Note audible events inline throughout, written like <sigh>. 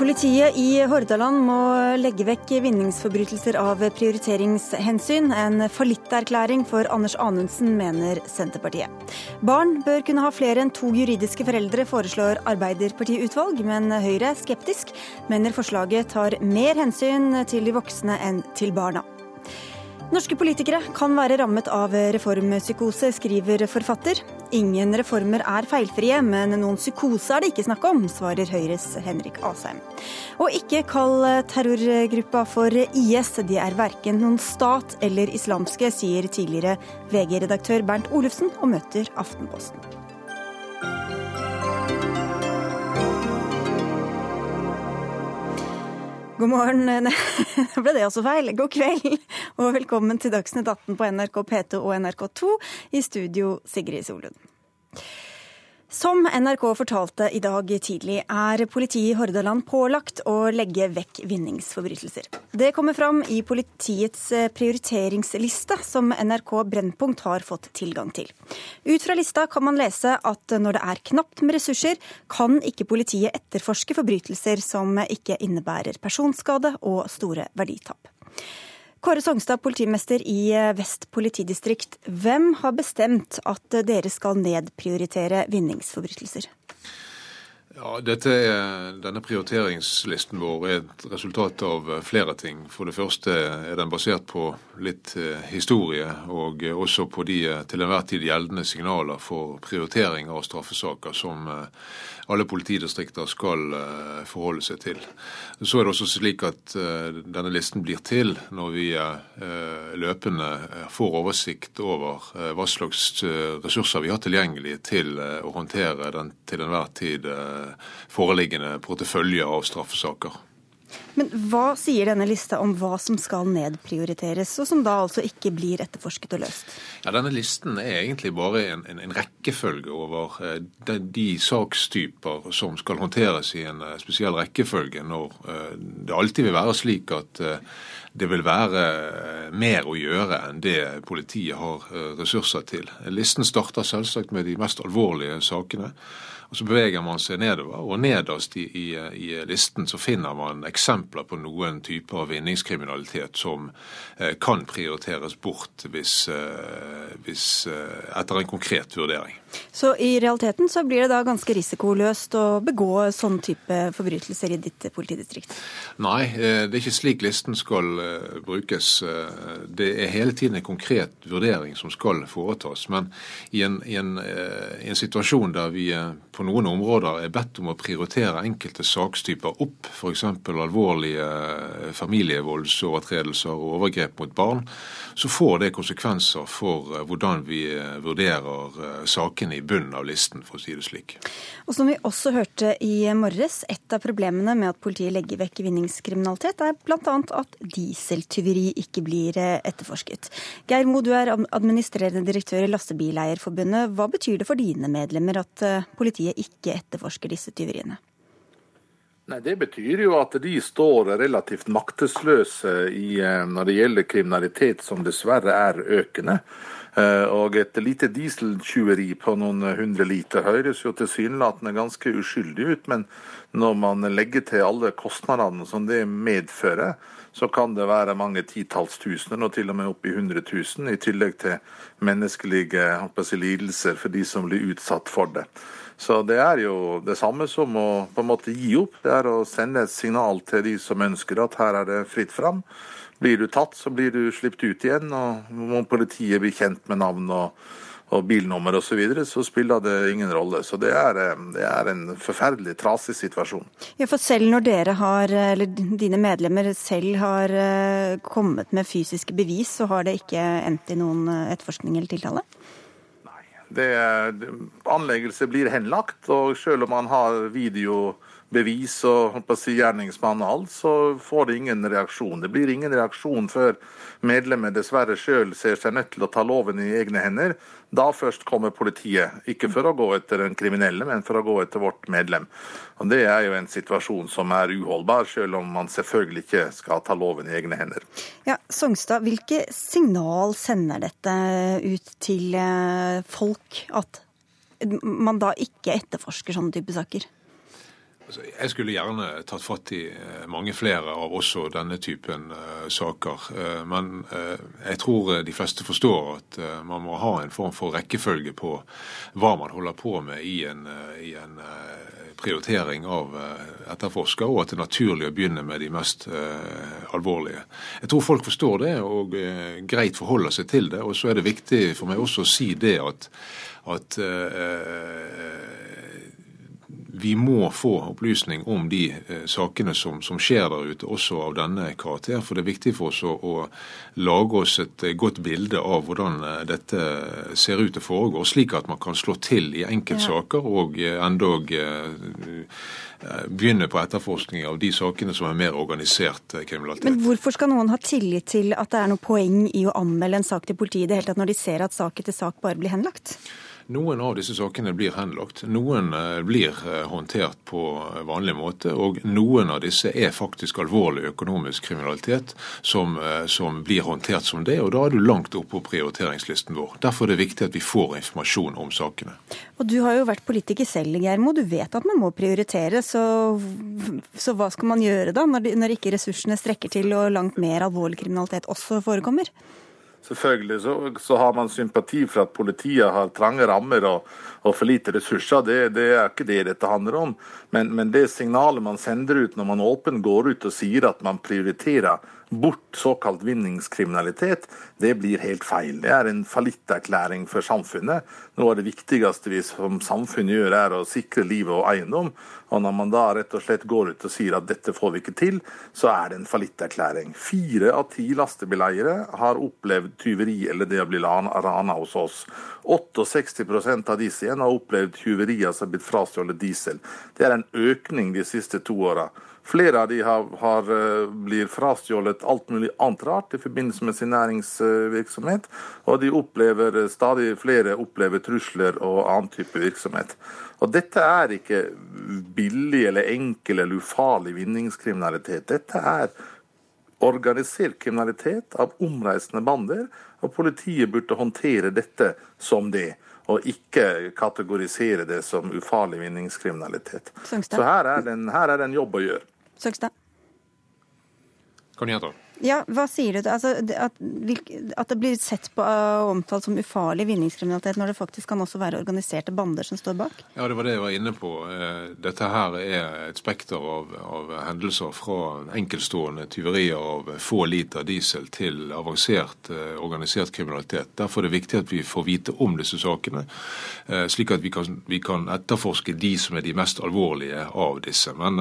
Politiet i Hordaland må legge vekk vinningsforbrytelser av prioriteringshensyn. En fallitterklæring for Anders Anundsen, mener Senterpartiet. Barn bør kunne ha flere enn to juridiske foreldre, foreslår Arbeiderpartiutvalg, men Høyre er skeptisk. Mener forslaget tar mer hensyn til de voksne enn til barna. Norske politikere kan være rammet av reformpsykose, skriver forfatter. Ingen reformer er feilfrie, men noen psykose er det ikke snakk om, svarer Høyres Henrik Asheim. Og ikke kall terrorgruppa for IS, de er verken noen stat eller islamske, sier tidligere VG-redaktør Bernt Olufsen og møter Aftenposten. God morgen. <laughs> Da ble det også feil. God kveld og velkommen til Dagsnytt 18 på NRK P2 og NRK2. I studio Sigrid Solund. Som NRK fortalte i dag tidlig, er politiet i Hordaland pålagt å legge vekk vinningsforbrytelser. Det kommer fram i politiets eh, prioriteringsliste, som NRK Brennpunkt har fått tilgang til. Ut fra lista kan man lese at når det er knapt med ressurser, kan ikke politiet etterforske forbrytelser som ikke innebærer personskade og store verditap. Kåre Songstad, politimester i eh, Vest politidistrikt. Hvem har bestemt at eh, dere skal nedprioritere vinningsforbrytelser? Ja, er, Denne prioriteringslisten vår er et resultat av eh, flere ting. For det første er den basert på litt historie, og også på de til enhver tid gjeldende signaler for prioritering av straffesaker som alle politidistrikter skal eh, forholde seg til. Så er det også slik at eh, denne listen blir til når vi eh, løpende får oversikt over hva slags ressurser vi har tilgjengelig til å håndtere den til enhver tid foreliggende portefølje av straffesaker. Men hva sier denne lista om hva som skal nedprioriteres, og som da altså ikke blir etterforsket og løst? Ja, Denne listen er egentlig bare en, en, en rekkefølge over eh, de, de, sakstyper som skal håndteres i en eh, spesiell rekkefølge, når eh, det alltid vil være slik at det vil være mer å gjøre enn det politiet har ressurser til. Listen starter selvsagt med de mest alvorlige sakene. Og Så beveger man seg nedover, og nederst i, i, i listen så finner man eksempler på noen typer vinningskriminalitet som eh, kan prioriteres bort hvis, eh, hvis, eh, etter en konkret vurdering. Så i realiteten så blir det da ganske risikoløst å begå sånn type forbrytelser i ditt politidistrikt? Nei, eh, det er ikke slik listen skal eh, brukes. Eh, det er hele tiden en konkret vurdering som skal foretas. Men i en, i en, i en situasjon der vi på noen områder er bedt om å prioritere enkelte sakstyper opp, f.eks. alvorlige familievoldsovertredelser og overgrep mot barn, så får det konsekvenser for hvordan vi vurderer saker sakene i bunnen av listen, for å si det slik. Og Som vi også hørte i morges, et av problemene med at politiet legger vekk vinningskriminalitet, er bl.a. at dieseltyveri ikke blir eh, etterforsket. Geir Mo, du er administrerende direktør i Lastebileierforbundet. Hva betyr det for dine medlemmer at eh, politiet ikke etterforsker disse tyveriene? Nei, Det betyr jo at de står relativt maktesløse i, eh, når det gjelder kriminalitet som dessverre er økende. Eh, og et lite dieseltjuveri på noen hundre liter høres jo tilsynelatende ganske uskyldig ut, men når man legger til alle kostnadene som det medfører, så kan det være mange titalls tusener, og til og med opp i 100 000, i tillegg til menneskelige lidelser for de som blir utsatt for det. Så det er jo det samme som å på en måte gi opp. Det er å sende et signal til de som ønsker at her er det fritt fram. Blir du tatt, så blir du sluppet ut igjen. og må politiet blir kjent med navn og, og bilnummer osv., så, videre, så spiller det ingen rolle. Så det er, eh, det er, en forferdelig trasig situasjon. Ja, For selv når dere har, eller dine medlemmer selv har eh, kommet med fysiske bevis, så har det ikke endt i noen eh, etterforskning eller tiltale? Det, anleggelse blir henlagt, og selv om man har videobevis og si, gjerningsmann og alt, så får det ingen reaksjon. Det blir ingen reaksjon før medlemmet dessverre sjøl ser seg nødt til å ta loven i egne hender. Da først kommer politiet. Ikke for å gå etter den kriminelle, men for å gå etter vårt medlem. Og Det er jo en situasjon som er uholdbar, selv om man selvfølgelig ikke skal ta loven i egne hender. Ja, Songstad, hvilke signal sender dette ut til eh, folk at man da ikke etterforsker sånne type saker? Altså, jeg skulle gjerne tatt fatt i eh, mange flere av også denne typen uh, saker. Uh, men jeg tror de fleste forstår at man må ha en form for rekkefølge på hva man holder på med i en, i en prioritering av etterforsker, og at det er naturlig å begynne med de mest alvorlige. Jeg tror folk forstår det og greit forholder seg til det. Og så er det viktig for meg også å si det at, at vi må få opplysning om de eh, sakene som, som, skjer der ute, også av denne karakter. For det er viktig for oss å, å lage oss et eh, godt bilde av hvordan eh, dette ser ut til å foregå, slik at man kan slå til i enkeltsaker og endog begynne på etterforskning av de sakene som er mer organisert kriminalitet. Men hvorfor skal noen ha tillit til at det er noe poeng i å anmelde en sak til politiet i det hele tatt, når de ser at sak etter sak bare blir henlagt? Noen av disse sakene blir henlagt. Noen eh, blir eh, håndtert på vanlig måte. Og noen av disse er faktisk alvorlig økonomisk kriminalitet som, eh, som blir håndtert som det. Og da er du langt oppe på prioriteringslisten vår. Derfor er det viktig at vi får informasjon om sakene. Og Du har jo vært politiker selv, Geirmo. Du vet at man må prioritere. Så, så hva skal man gjøre da, når, når ikke ressursene strekker til og langt mer alvorlig kriminalitet også forekommer? Selvfølgelig så, så, har man sympati for at politiet har trange rammer og, og for lite ressurser. Det, det, er ikke det dette handler om. Men, men det signalet man sender ut når man åpent går ut og sier at man prioriterer bort såkalt vinningskriminalitet, det blir helt feil. Det er en fallitterklæring for samfunnet. Noe av det viktigste vi som samfunn gjør, er å sikre livet og eiendom. Og når man da rett og slett går ut og sier at dette får vi ikke til, så er det en fallitterklæring. Fire av ti lastebileiere har opplevd tyveri eller det å bli rana hos oss. 68% av disse igjen har opplevd tyveri, altså blitt frastjålet diesel. Det er en økning de siste to åra. Flere av de har, har, eh, blir frastjålet alt mulig annet rart i forbindelse med sin næringsvirksomhet. Og de opplever, eh, stadig flere opplever trusler og annen type virksomhet. Og dette er ikke billig eller enkel eller ufarlig vinningskriminalitet. Dette er organisert kriminalitet av omreisende bander, og politiet burde håndtere dette som det og ikke kategorisere det som ufarlig vinningskriminalitet. Så her er, det en, her er det en jobb å gjøre. Søgstad? Kan du gjenta? Ja, hva sier du? Altså, at, at, det blir sett på og omtalt som ufarlig vinningskriminalitet, når det faktisk kan også være organiserte bander som står bak? Ja, det var det jeg var inne på. Eh, dette her er et spekter av, av hendelser fra enkeltstående tyverier av få liter diesel til avansert eh, organisert kriminalitet. Derfor er det viktig at vi får vite om disse sakene, eh, slik at vi kan, vi kan etterforske de som er de mest alvorlige av disse. Men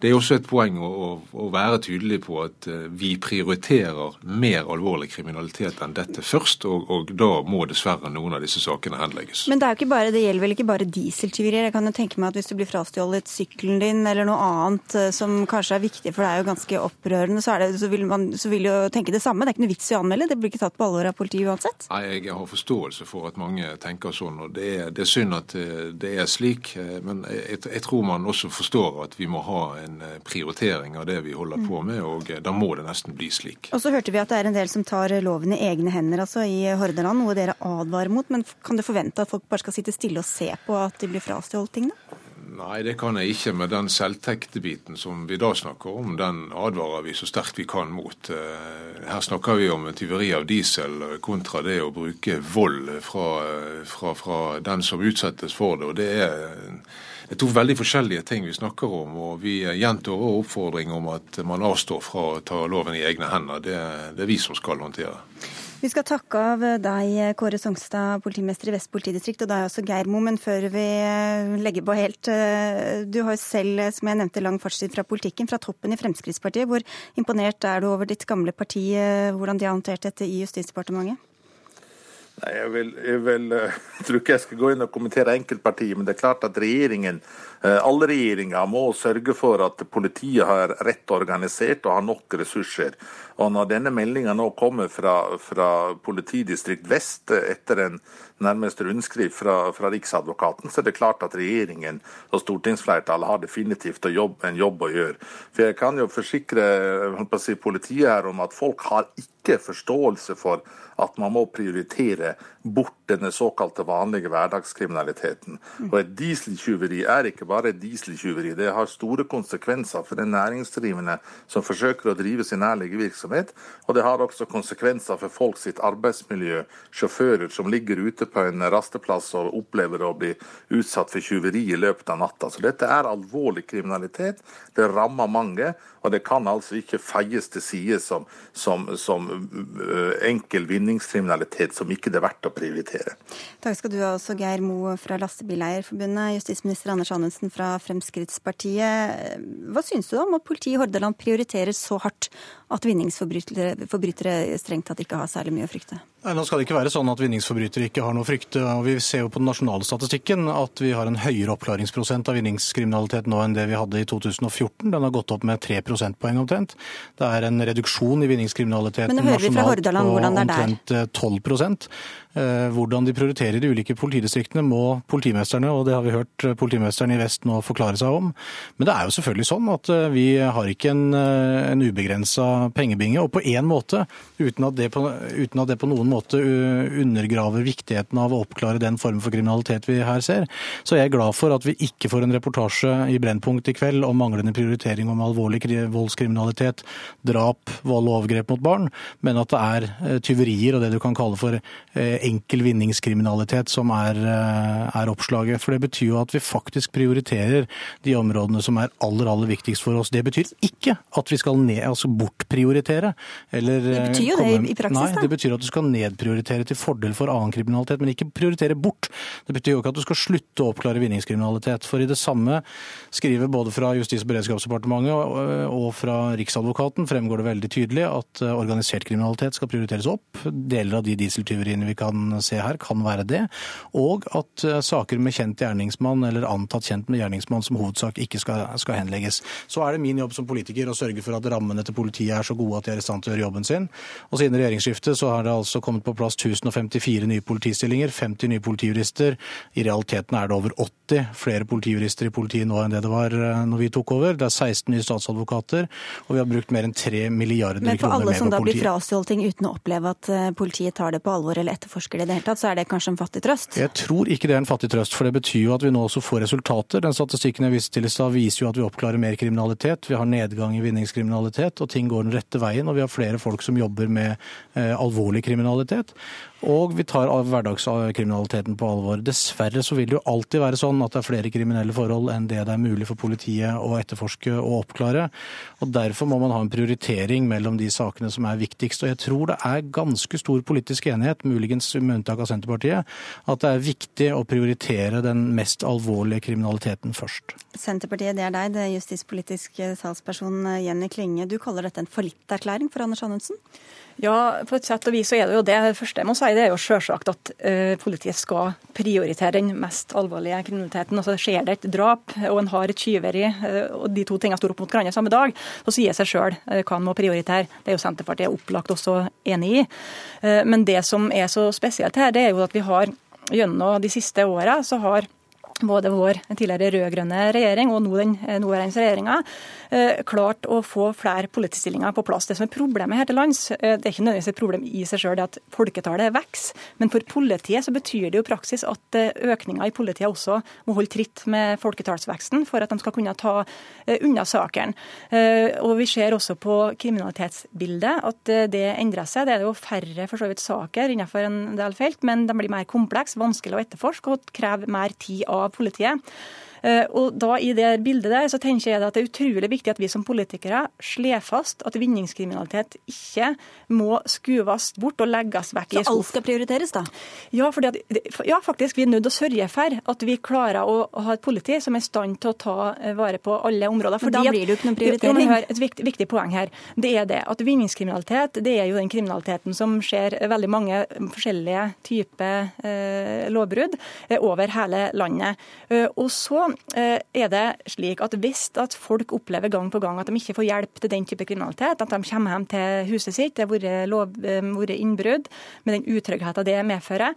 det er også et poeng å, å være tydelig på at vi prioriterer mer alvorlig kriminalitet enn dette først, og, og, da må dessverre noen av disse sakene henlegges. Men det, er jo ikke bare, det gjelder vel ikke bare dieseltyverier? Jeg kan jo tenke meg at hvis du blir frastjålet sykkelen din eller noe annet eh, som kanskje er viktig for det er jo ganske opprørende, så, det, så, vil man så vil jo tenke det samme. Det er ikke noe vits i å anmelde, det blir ikke tatt på alvor av politiet uansett? Nei, jeg har forståelse for at mange tenker sånn, og det er, det er synd at eh, det er slik. Eh, men jeg, jeg, tror man også forstår at vi må ha en prioritering av det vi holder på med, og da må det nesten bli slik. Og så hørte vi at det er en del som tar loven i egne hender altså i Hordaland, noe dere advarer mot. Men kan du forvente at folk bare skal sitte stille og se på at de blir frastjålet tingene? Nei, det kan jeg ikke. Med den selvtektebiten som vi da snakker om, den advarer vi så sterkt vi kan mot. Eh, her snakker vi om tyveri av diesel kontra det å bruke vold fra, fra, fra den som utsettes for det. Og det er det er to veldig forskjellige ting vi snakker om, og vi gjentar vår oppfordring om at man avstår fra å ta loven i egne hender. Det, det er vi som skal håndtere. Vi skal takke av deg, Kåre Songstad, politimester i Vest politidistrikt, og deg også, Geir Mo. Men før vi legger på helt eh, Du har jo selv, som jeg nevnte, lang fartstid fra politikken, fra toppen i Fremskrittspartiet. Hvor imponert er du over ditt gamle parti, eh, hvordan de har håndtert dette i Justisdepartementet? Nei, jeg, vil, jeg, vil, jeg eh, <laughs> tror ikke jeg skal gå inn og kommentere enkeltpartier, men det er klart at regjeringen, eh, alle regjeringer må sørge for at politiet har rett organisert og har nok ressurser. Og Når denne meldinga nå kommer fra, fra politidistrikt vest etter en nærmest rundskriv fra, fra Riksadvokaten, så er det klart at regjeringen og stortingsflertallet har definitivt jobb, en jobb å gjøre. For Jeg kan jo forsikre si, politiet her om at folk har ikke forståelse for at man må prioritere bort denne såkalte vanlige hverdagskriminaliteten. Og Et dieseltyveri er ikke bare et dieseltyveri, det har store konsekvenser for den næringsdrivende som forsøker å drive sin ærlige virksomhet. Og det har også konsekvenser for folk sitt arbeidsmiljø, sjåfører som ligger ute på en rasteplass og opplever å bli utsatt for tyveri i løpet av natta. Så dette er alvorlig kriminalitet. Det rammer mange, og det kan altså ikke feies til side som, som, som enkel vinningskriminalitet som ikke det er verdt å prioritere. Takk skal du ha også, Geir Mo fra Lastebileierforbundet, justisminister Anders Anundsen fra Fremskrittspartiet. Hva syns du om at politiet i Hordaland prioriterer så hardt at vinningsforbrytere strengt tatt ikke har særlig mye å frykte? Nei, nå skal det ikke være sånn at vinningsforbrytere ikke har noe å frykte. og Vi ser jo på den nasjonale statistikken at vi har en høyere oppklaringsprosent av vinningskriminalitet nå enn det vi hadde i 2014. Den har gått opp med tre prosentpoeng omtrent. Det er en reduksjon i vinningskriminaliteten nasjonalt på omtrent 12 Eh, hvordan de prioriterer de ulike politidistriktene må politimesterne, og det har vi hørt politimesteren i vest nå forklare seg om. Men det er jo selvfølgelig sånn at eh, vi har ikke en, eh, en ubegrensa pengebinge. Og på én måte, uten at, på, uten at, det på, noen måte undergraver viktigheten av å oppklare den form for kriminalitet vi her ser, så er jeg glad for at vi ikke får en reportasje i Brennpunkt i kveld om manglende prioritering om alvorlig voldskriminalitet, drap, vold og overgrep mot barn, men at det er tyverier og det du kan kalle for enkel vinningskriminalitet som er, eh, er, oppslaget. For det betyr jo at vi faktisk prioriterer de områdene som er aller, aller viktigst for oss. Det betyr ikke at vi skal ned, altså bortprioritere. Eller, det betyr jo komme, det i praksis, nei, da? Det betyr at du skal nedprioritere til fordel for annen kriminalitet, men ikke prioritere bort. Det betyr jo ikke at du skal slutte å oppklare vinningskriminalitet. For i det samme skriver både fra Justis- og beredskapsdepartementet og fra Riksadvokaten fremgår det veldig tydelig at eh, organisert kriminalitet skal prioriteres opp. Deler av de dieseltyveriene vi kan kan se her, kan være det. Og at eh, saker med kjent gjerningsmann eller antatt kjent med gjerningsmann som hovedsak ikke skal, skal, henlegges. Så er det min jobb som politiker å sørge for at rammene til politiet er så gode at de er i stand til å gjøre jobben sin. Og siden regjeringsskiftet så har det altså kommet på plass 1054 nye politistillinger, 50 nye politijurister. I realiteten er det over 80 flere politijurister i politiet nå enn det det var eh, når vi tok over. Det er 16 nye statsadvokater, og vi har brukt mer enn 3 milliarder kroner mer på politiet. Men for alle som da blir frastjålet ting uten å oppleve at eh, politiet tar det på alvor eller etterforsker etterforsker det i det hele tatt, så er det kanskje en fattig trøst? Jeg tror ikke det er en fattig trøst, for det betyr jo at vi nå også får resultater. Den statistikken jeg viste til i stad viser jo at vi oppklarer mer kriminalitet. Vi har nedgang i vinningskriminalitet, og ting går den rette veien. Og vi har flere folk som jobber med eh, alvorlig kriminalitet. Og vi tar hverdagskriminaliteten på alvor. Dessverre så vil det jo alltid være sånn at det er flere kriminelle forhold enn det det er mulig for politiet å etterforske og oppklare. Og Derfor må man ha en prioritering mellom de sakene som er viktigst. Og jeg tror det er ganske stor politisk enighet, muligens med unntak av Senterpartiet, at det er viktig å prioritere den mest alvorlige kriminaliteten først. Senterpartiet, det er deg, det er justispolitisk talsperson Jenny Klinge. Du kaller dette en fallitterklæring for Anders Anundsen? Ja, på et sett og vis så er det jo det. Det første jeg må si, det er jo selvsagt at uh, politiet skal prioritere den mest alvorlige kriminaliteten. Altså Skjer det et drap og en har et tyveri, uh, og de to tingene står opp mot hverandre samme dag, så sier seg sjøl uh, hva en må prioritere. Det er jo Senterpartiet opplagt også enig i. Men det som er så spesielt her, det er jo at vi har gjennom de siste åra så har både vår tidligere rød-grønne regjering og nå den nåværende regjeringa Eh, klart å få flere politistillinger på plass. Det som er problemet her til lands, eh, det er ikke nødvendigvis et problem i seg sjøl at folketallet vokser, men for politiet så betyr det jo praksis at eh, økninga i politiet også må holde tritt med folketallsveksten for at de skal kunne ta unna sakene. Og Vi ser også på kriminalitetsbildet at det endrer seg. Det er jo færre for så vidt saker innenfor en del felt, men de blir mer komplekse, vanskelig å etterforske og krever mer tid av politiet. Eh, og da I det bildet der så tenker jeg at det er utrolig viktig at vi som politikere slår fast at vinningskriminalitet ikke må skuves bort og legges vekk i skuff. Så alt skal prioriteres, da? Ja, at, ja, faktisk. Vi er nødt til å sørge for at vi klarer å ha et politi som er i stand til å ta eh, vare på alle områder. Fordi da blir det jo ikke noen prioritering. Hør, et viktig, viktig, poeng her. Det er det at vinningskriminalitet det er jo den kriminaliteten som skjer veldig mange forskjellige typer eh, lovbrudd eh, over hele landet. Eh, og så er det slik at hvis at folk opplever gang på gang at de ikke får hjelp til den type kriminalitet, at de kommer hjem til huset sitt, det har vært innbrudd, med den utryggheten det medfører,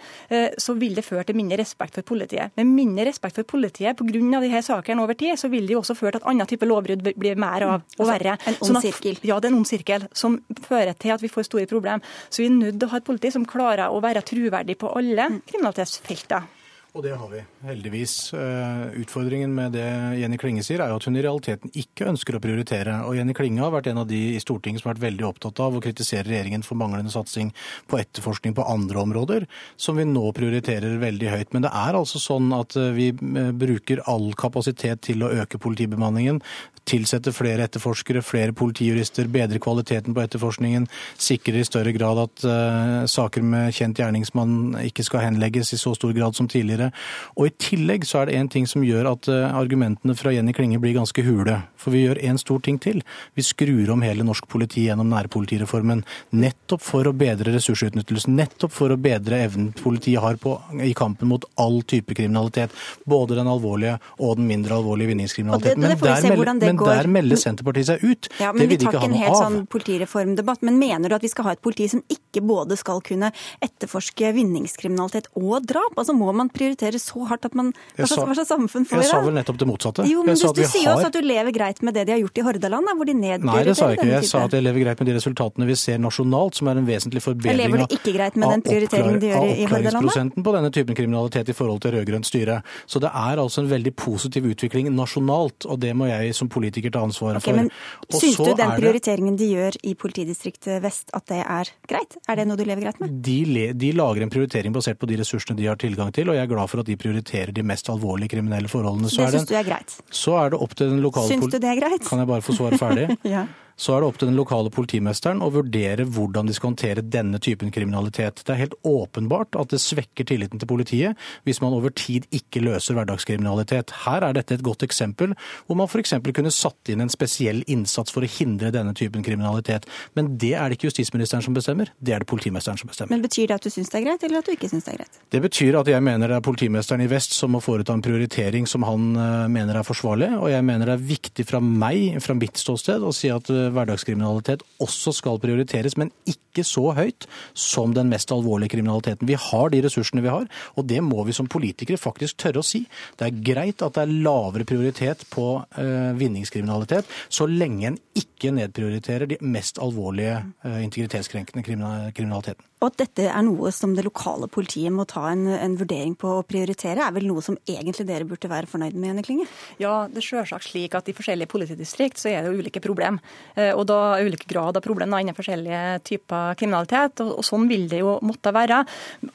så vil det føre til mindre respekt for politiet. Med mindre respekt for politiet pga. disse sakene over tid, så vil det jo også føre til at annen type lovbrudd blir mer av og altså, verre. En ond sirkel. Ja, det er en ond sirkel som fører til at vi får store problemer. Så vi er nødt til å ha et politi som klarer å være troverdig på alle mm. kriminalitetsfelter. Og det har vi, heldigvis. Eh, utfordringen med det Jenny Klinge sier, er jo at hun i realiteten ikke ønsker å prioritere. Og Jenny Klinge har vært en av de i Stortinget som har vært veldig opptatt av å kritisere regjeringen for manglende satsing på etterforskning på andre områder, som vi nå prioriterer veldig høyt. Men det er altså sånn at eh, vi eh, bruker all kapasitet til å øke politibemanningen, tilsette flere etterforskere, flere politijurister, bedre kvaliteten på etterforskningen, sikrer i større grad at uh, saker med kjent gjerningsmann ikke skal henlegges i så stor grad som tidligere. Og I tillegg så er det en ting som gjør at uh, argumentene fra Jenny Klinge blir ganske hule. For vi gjør en stor ting til. Vi skrur om hele norsk politi gjennom nærpolitireformen. Nettopp for å bedre ressursutnyttelsen. Nettopp for å bedre evnen politiet har på, i kampen mot all type kriminalitet. Både den alvorlige og den mindre alvorlige vinningskriminaliteten. Men, der, men der melder Senterpartiet seg ut. Ja, men det vil de ikke ha noe av. Vi tar ikke en helt sånn politireformdebatt. Men mener du at vi skal ha et politi som ikke både skal kunne etterforske vinningskriminalitet og drap? Altså Må man prioritere så hardt at man Hva slags, samfunn får vi da? Jeg sa vel nettopp det motsatte. Jo, men du, du sier jo også at du lever greit med det de har gjort i Hordaland, hvor de nedprioriterer Nei, det sa jeg ikke. Jeg sa at jeg lever greit med de resultatene vi ser nasjonalt, som er en vesentlig forbedring lever du ikke greit med den prioriteringen de gjør i Hordaland? Oppklaringsprosenten på denne typen kriminalitet i forhold til rød-grønt styre. Så det er altså en veldig positiv utvikling nasjonalt, og det må jeg som politiker ta ansvaret okay, for. Men syns du den prioriteringen de gjør i politidistriktet vest, at det er greit? Er det noe du lever greit med? De, de lager en prioritering basert på de ressursene de har tilgang til, og jeg er glad for at de prioriterer de mest alvorlige kriminelle forholdene. Så det syns du er greit? Så er det opp til den lokale Syns du det er greit? Kan jeg bare få svare ferdig? <laughs> ja så er det opp til den lokale politimesteren å vurdere hvordan de skal håndtere denne typen kriminalitet. Det er helt åpenbart at det svekker tilliten til politiet hvis man over tid ikke løser hverdagskriminalitet. Her er dette et godt eksempel hvor man f.eks. kunne satt inn en spesiell innsats for å hindre denne typen kriminalitet. Men det er det ikke justisministeren som bestemmer, det er det politimesteren som bestemmer. Men Betyr det at du syns det er greit, eller at du ikke syns det er greit? Det betyr at jeg mener det er politimesteren i vest som må foreta en prioritering som han eh, mener er forsvarlig, og jeg mener det er viktig fra meg, fra mitt ståsted, å si at eh, hverdagskriminalitet også skal prioriteres, men ikke så høyt som den mest alvorlige kriminaliteten. Vi har de ressursene vi har, og det må vi som politikere faktisk tørre å si. Det er greit at det er lavere prioritet på uh, vinningskriminalitet, så lenge en ikke nedprioriterer de mest alvorlige uh, integritetskrenkende kriminaliteten. Og at dette er noe som det lokale politiet må ta en, en, vurdering på å prioritere, er vel noe som egentlig dere burde være fornøyd med, Jenny Klinge? Ja, det er selvsagt slik at i forskjellige politidistrikt så er det jo ulike problem. Eh, og da er ulike grad av problem innen forskjellige typer kriminalitet. Og, og, sånn vil det jo måtte være.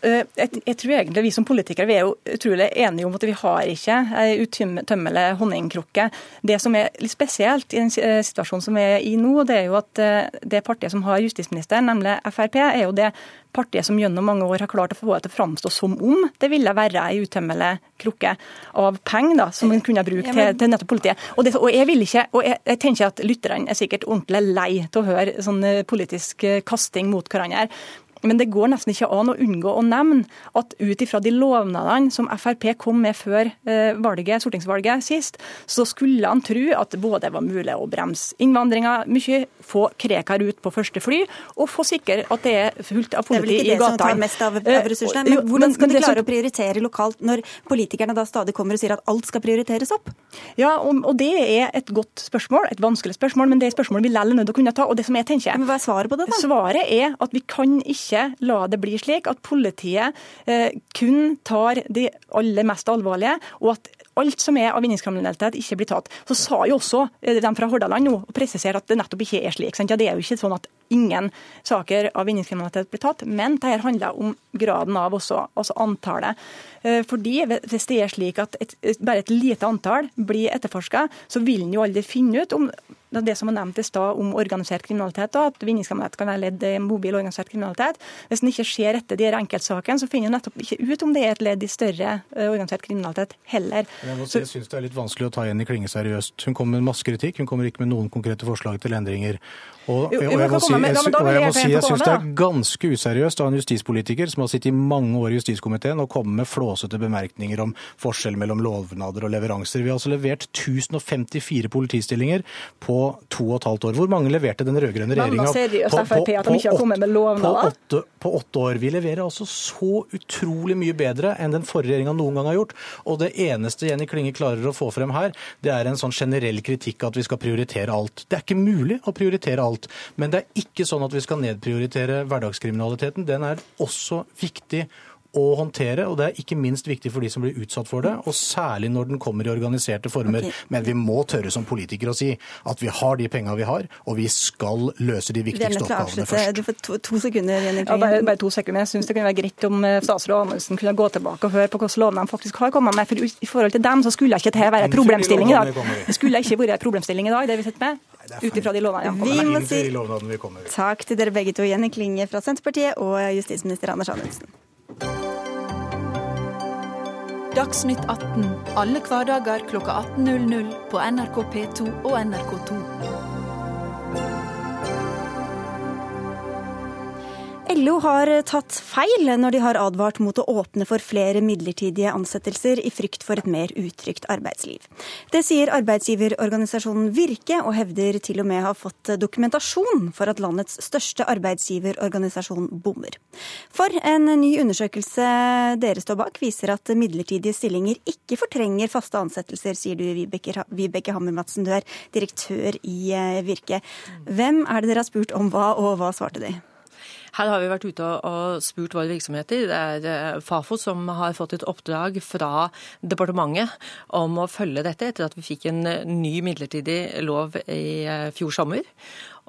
Eh, jeg, jeg, tror egentlig vi som politikere vi er jo utrolig enige om at vi har ikke ei utømmelig honningkrukke. Det som er litt spesielt i den eh, situasjonen som vi er i nå, det er jo at det partiet som har justisministeren, nemlig Frp, er jo det partiet som gjennom mange år har klart å få det til å framstå som om det ville være ei utømmelig krukke av penger som man kunne bruke ja, men... til, til, nettopp politiet. Og, det, og, jeg vil ikke, og jeg, jeg tenker at lytterne er sikkert ordentlig lei til å høre sånn eh, politisk eh, kasting mot hverandre. Men det går nesten ikke an å unngå å nevne at ut ifra de lovnadene som Frp kom med før eh, valget, stortingsvalget sist, så skulle han tro at både var mulig å bremse innvandringa mye, få Krekar ut på første fly, og få sikre at det er fullt av politi i gata. Det er vel ikke det som tar mest av, av eh, ressursene. Men hvordan skal de klare å prioritere lokalt når politikerne da stadig kommer og sier at alt skal prioriteres opp? Ja, og, det er et godt spørsmål, et vanskelig spørsmål, men det er et spørsmål vi likevel er nødt til å kunne ta. og det som jeg tenker... Men Hva er svaret på det, da? Svaret er at vi kan ikke ikke la det bli slik at politiet eh, kun tar de aller mest alvorlige, og at alt som er av vinningskriminalitet, ikke blir tatt. Så sa jo også eh, de fra Hordaland nå, og presiserer at det nettopp ikke er slik. Sant? Ja, Det er jo ikke sånn at ingen saker av vinningskriminalitet blir tatt, men dette handler om graden av også, altså antallet. Eh, fordi Hvis det er slik at et, bare et lite antall blir etterforska, så vil en jo aldri finne ut om det som var nevnt i stad om organisert kriminalitet, da, at vinningskriminalitet kan være ledd i mobil organisert kriminalitet. Hvis en ikke ser etter de enkeltsakene, så finner en nettopp ikke ut om det er et ledd i større eh, organisert kriminalitet heller. Jeg, må si, jeg syns det er litt vanskelig å ta Jenny Klinge seriøst. Hun kommer med masse kritikk, hun kommer ikke med noen konkrete forslag til endringer. Og, og, jeg må si, jeg, og jeg si jeg syns det er ganske useriøst av en justispolitiker som har sittet i mange år i justiskomiteen og kommet med flåsete bemerkninger om forskjell mellom lovnader og leveranser. Vi har altså levert 1054 politistillinger på to og et halvt år. Hvor mange leverte den rød-grønne regjeringa på, på, på, på åtte år? Vi leverer altså så utrolig mye bedre enn den forrige regjeringa noen gang har gjort. Og det eneste Jenny Klinge klarer å få frem her, det er en sånn generell kritikk at vi skal prioritere alt. Det er ikke mulig å prioritere alt alt. Men det er ikke sånn at vi skal nedprioritere hverdagskriminaliteten. Den er også viktig å håndtere, og det er ikke minst viktig for de som blir utsatt for det, og særlig når den kommer i organiserte former. Okay. Men vi må tørre som politikere å si at vi har de penga vi har, og vi skal løse de viktigste oppgavene først. Du får to, to sekunder, Jenny ja, bare, bare, to sekunder. Jeg syns det kunne være greit om eh, statsråd Amundsen kunne gå tilbake og høre på hvilke lovene de faktisk har kommet med. For i forhold til dem så skulle ikke dette være en problemstilling i dag. Det skulle ikke vært en problemstilling i dag, det vi sitter med ut ifra de lovnadene Ja. Vi må si takk til dere begge to, Jenny Klinge fra Senterpartiet og justisminister Anders Anundsen. Dagsnytt 18 alle hverdager klokka 18.00 på NRK P2 og NRK2. LO har tatt feil når de har advart mot å åpne for flere midlertidige ansettelser i frykt for et mer utrygt arbeidsliv. Det sier arbeidsgiverorganisasjonen Virke, og hevder til og med har fått dokumentasjon for at landets største arbeidsgiverorganisasjon bommer. For en ny undersøkelse dere står bak, viser at midlertidige stillinger ikke fortrenger faste ansettelser, sier du Vibeke Hammer-Madsen, du er direktør i eh, Virke. Hvem er det dere har spurt om hva, og hva svarte de? Her har vi vært ute og spurt våre virksomheter. Det er eh, Fafo som har fått et oppdrag fra departementet om å følge dette, etter at vi fikk en eh, ny midlertidig lov i eh, fjor sommer.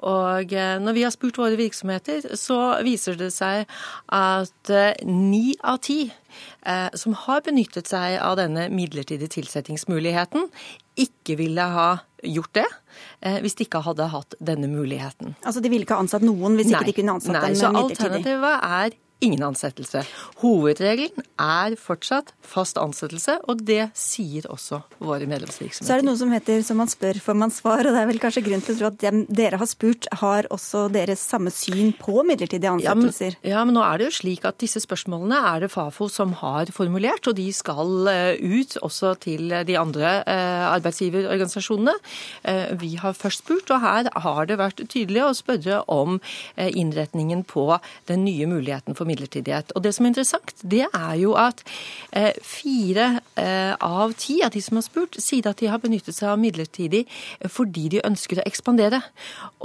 Og når vi har spurt våre virksomheter, så viser det seg at ni av ti som har benyttet seg av denne midlertidige tilsettingsmuligheten, ikke ville ha gjort det eh, hvis de ikke hadde hatt denne muligheten. Altså De ville ikke ha ansatt noen hvis nei, ikke de kunne ansatt nei, dem midlertidig? Så alternativet er ingen ansettelse. Hovedregelen er fortsatt fast ansettelse, og det sier også våre medlemsvirksomheter. Så er det noe som heter 'som man spør, får man svar', og det er vel kanskje grunn til å tro at dem dere har spurt, har også deres samme syn på midlertidige ansettelser? Ja men, ja, men nå er det jo slik at disse spørsmålene er det Fafo som har formulert, og de skal eh, ut også til de andre eh, arbeidsgiverorganisasjonene. Eh, vi har først spurt, og her har det vært tydelig å spørre om innretningen på den nye muligheten for midlertidighet. Og Det som er interessant, det er jo at eh, fire eh, av ti av de som har spurt, sier at de har benyttet seg av midlertidig fordi de ønsker å ekspandere.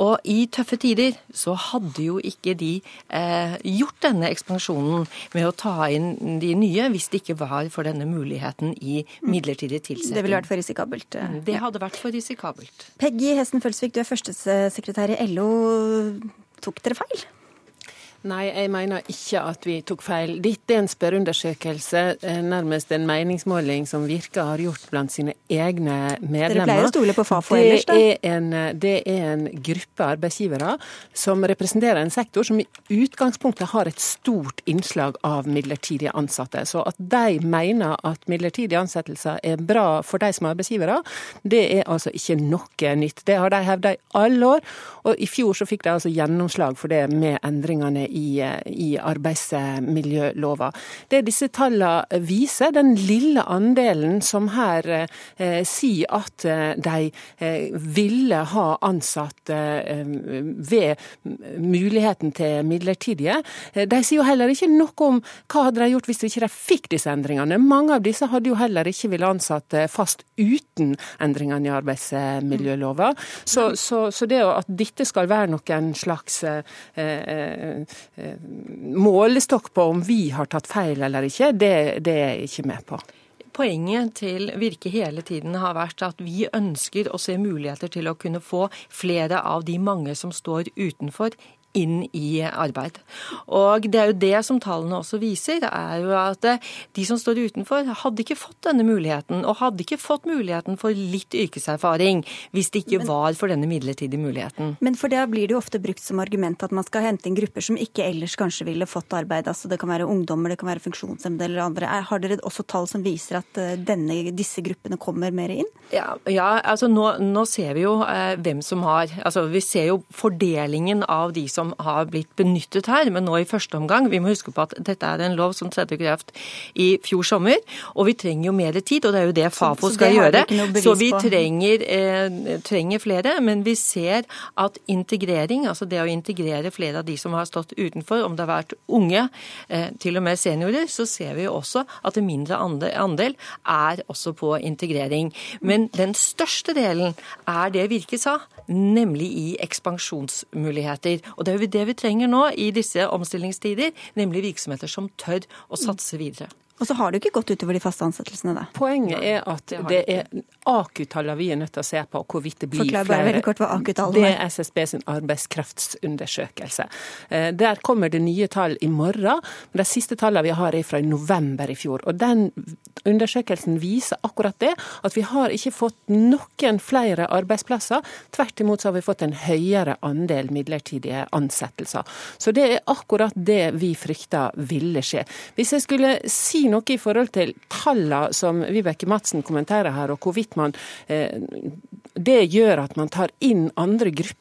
Og i tøffe tider så hadde jo ikke de eh, gjort denne ekspansjonen med å ta inn de nye, hvis det ikke var for denne muligheten i midlertidig tilsetting. Det ville vært for risikabelt? Det hadde vært for risikabelt. Peggy Hesten Følsvik, du er førstesekretær i LO. Tok dere feil? Nei, jeg mener ikke at vi tok feil. Dette er en spørreundersøkelse, eh, nærmest en meningsmåling som Virke har gjort blant sine egne medlemmer. Dere pleier å stole på Fafo ellers, da? Er en, det er en gruppe arbeidsgivere som representerer en sektor som i utgangspunktet har et stort innslag av midlertidige ansatte. Så at de mener at midlertidige ansettelser er bra for de som er arbeidsgivere, det er altså ikke noe nytt. Det har de hevda i alle år, og i fjor så fikk de altså gjennomslag for det med endringene i, i arbeidsmiljølova. Det disse tallene viser, den lille andelen som her eh, sier at eh, de eh, ville ha ansatt eh, ved muligheten til midlertidige, eh, de sier jo heller ikke noe om hva hadde de gjort hvis de ikke fikk disse endringene. Mange av disse hadde jo heller ikke ville ansatt fast uten endringene i arbeidsmiljølova. Så, så, så det at dette skal være noen slags eh, Eh, målestokk på om vi har tatt feil eller ikke, det, det er jeg ikke med på. Poenget til Virke hele tiden har vært at vi ønsker å se muligheter til å kunne få flere av de mange som står utenfor, inn i arbeid. Og Det er jo det som tallene også viser, er jo at eh, de som står utenfor, hadde ikke fått denne muligheten, og hadde ikke fått muligheten for litt yrkeserfaring hvis det ikke var for denne midlertidige muligheten. Men for det blir det jo ofte brukt som argument at man skal hente inn grupper som ikke ellers kanskje ville fått arbeid. Altså Det kan være ungdommer, det kan være funksjonshemmede eller andre. Har dere også tall som viser at eh, denne, disse gruppene kommer mer inn? Ja, ja altså nå, nå, ser vi jo eh, hvem som har altså Vi ser jo fordelingen av de som har blitt benyttet her. Men nå i første omgang, vi må huske på at dette er en lov som tredde kraft i fjor sommer. Og vi trenger jo mer tid, og det er jo det Fafo så, så skal gjøre. Så vi trenger, eh, trenger flere. Men vi ser at integrering, altså det å integrere flere av de som har stått utenfor, om det har vært unge, eh, til og med seniorer, så ser vi jo også at en mindre andel er også på integrering. Men den største delen er det Virke sa, nemlig i ekspansjonsmuligheter. Og det er jo det vi trenger nå i disse omstillingstider, nemlig virksomheter som tør å satse videre. Og så har det jo ikke gått utover de faste ansettelsene, da. Poenget er at det, er AKU-tallene vi er nødt til å se på, hvorvidt det blir Forklar bare veldig kort hva AKU-tallene Det er SSB sin arbeidskraftsundersøkelse. Eh, der kommer det nye tall i morgen, men de siste tallene vi har er fra november i fjor. Og den undersøkelsen viser akkurat det, at vi har ikke fått noen flere arbeidsplasser. Tvert imot så har vi fått en høyere andel midlertidige ansettelser. Så det er akkurat det vi frykta ville skje. Hvis jeg skulle si noe i forhold til tallene som Vibeke Madsen kommenterer her, og hvorvidt man eh, det gjør at man tar inn andre grupper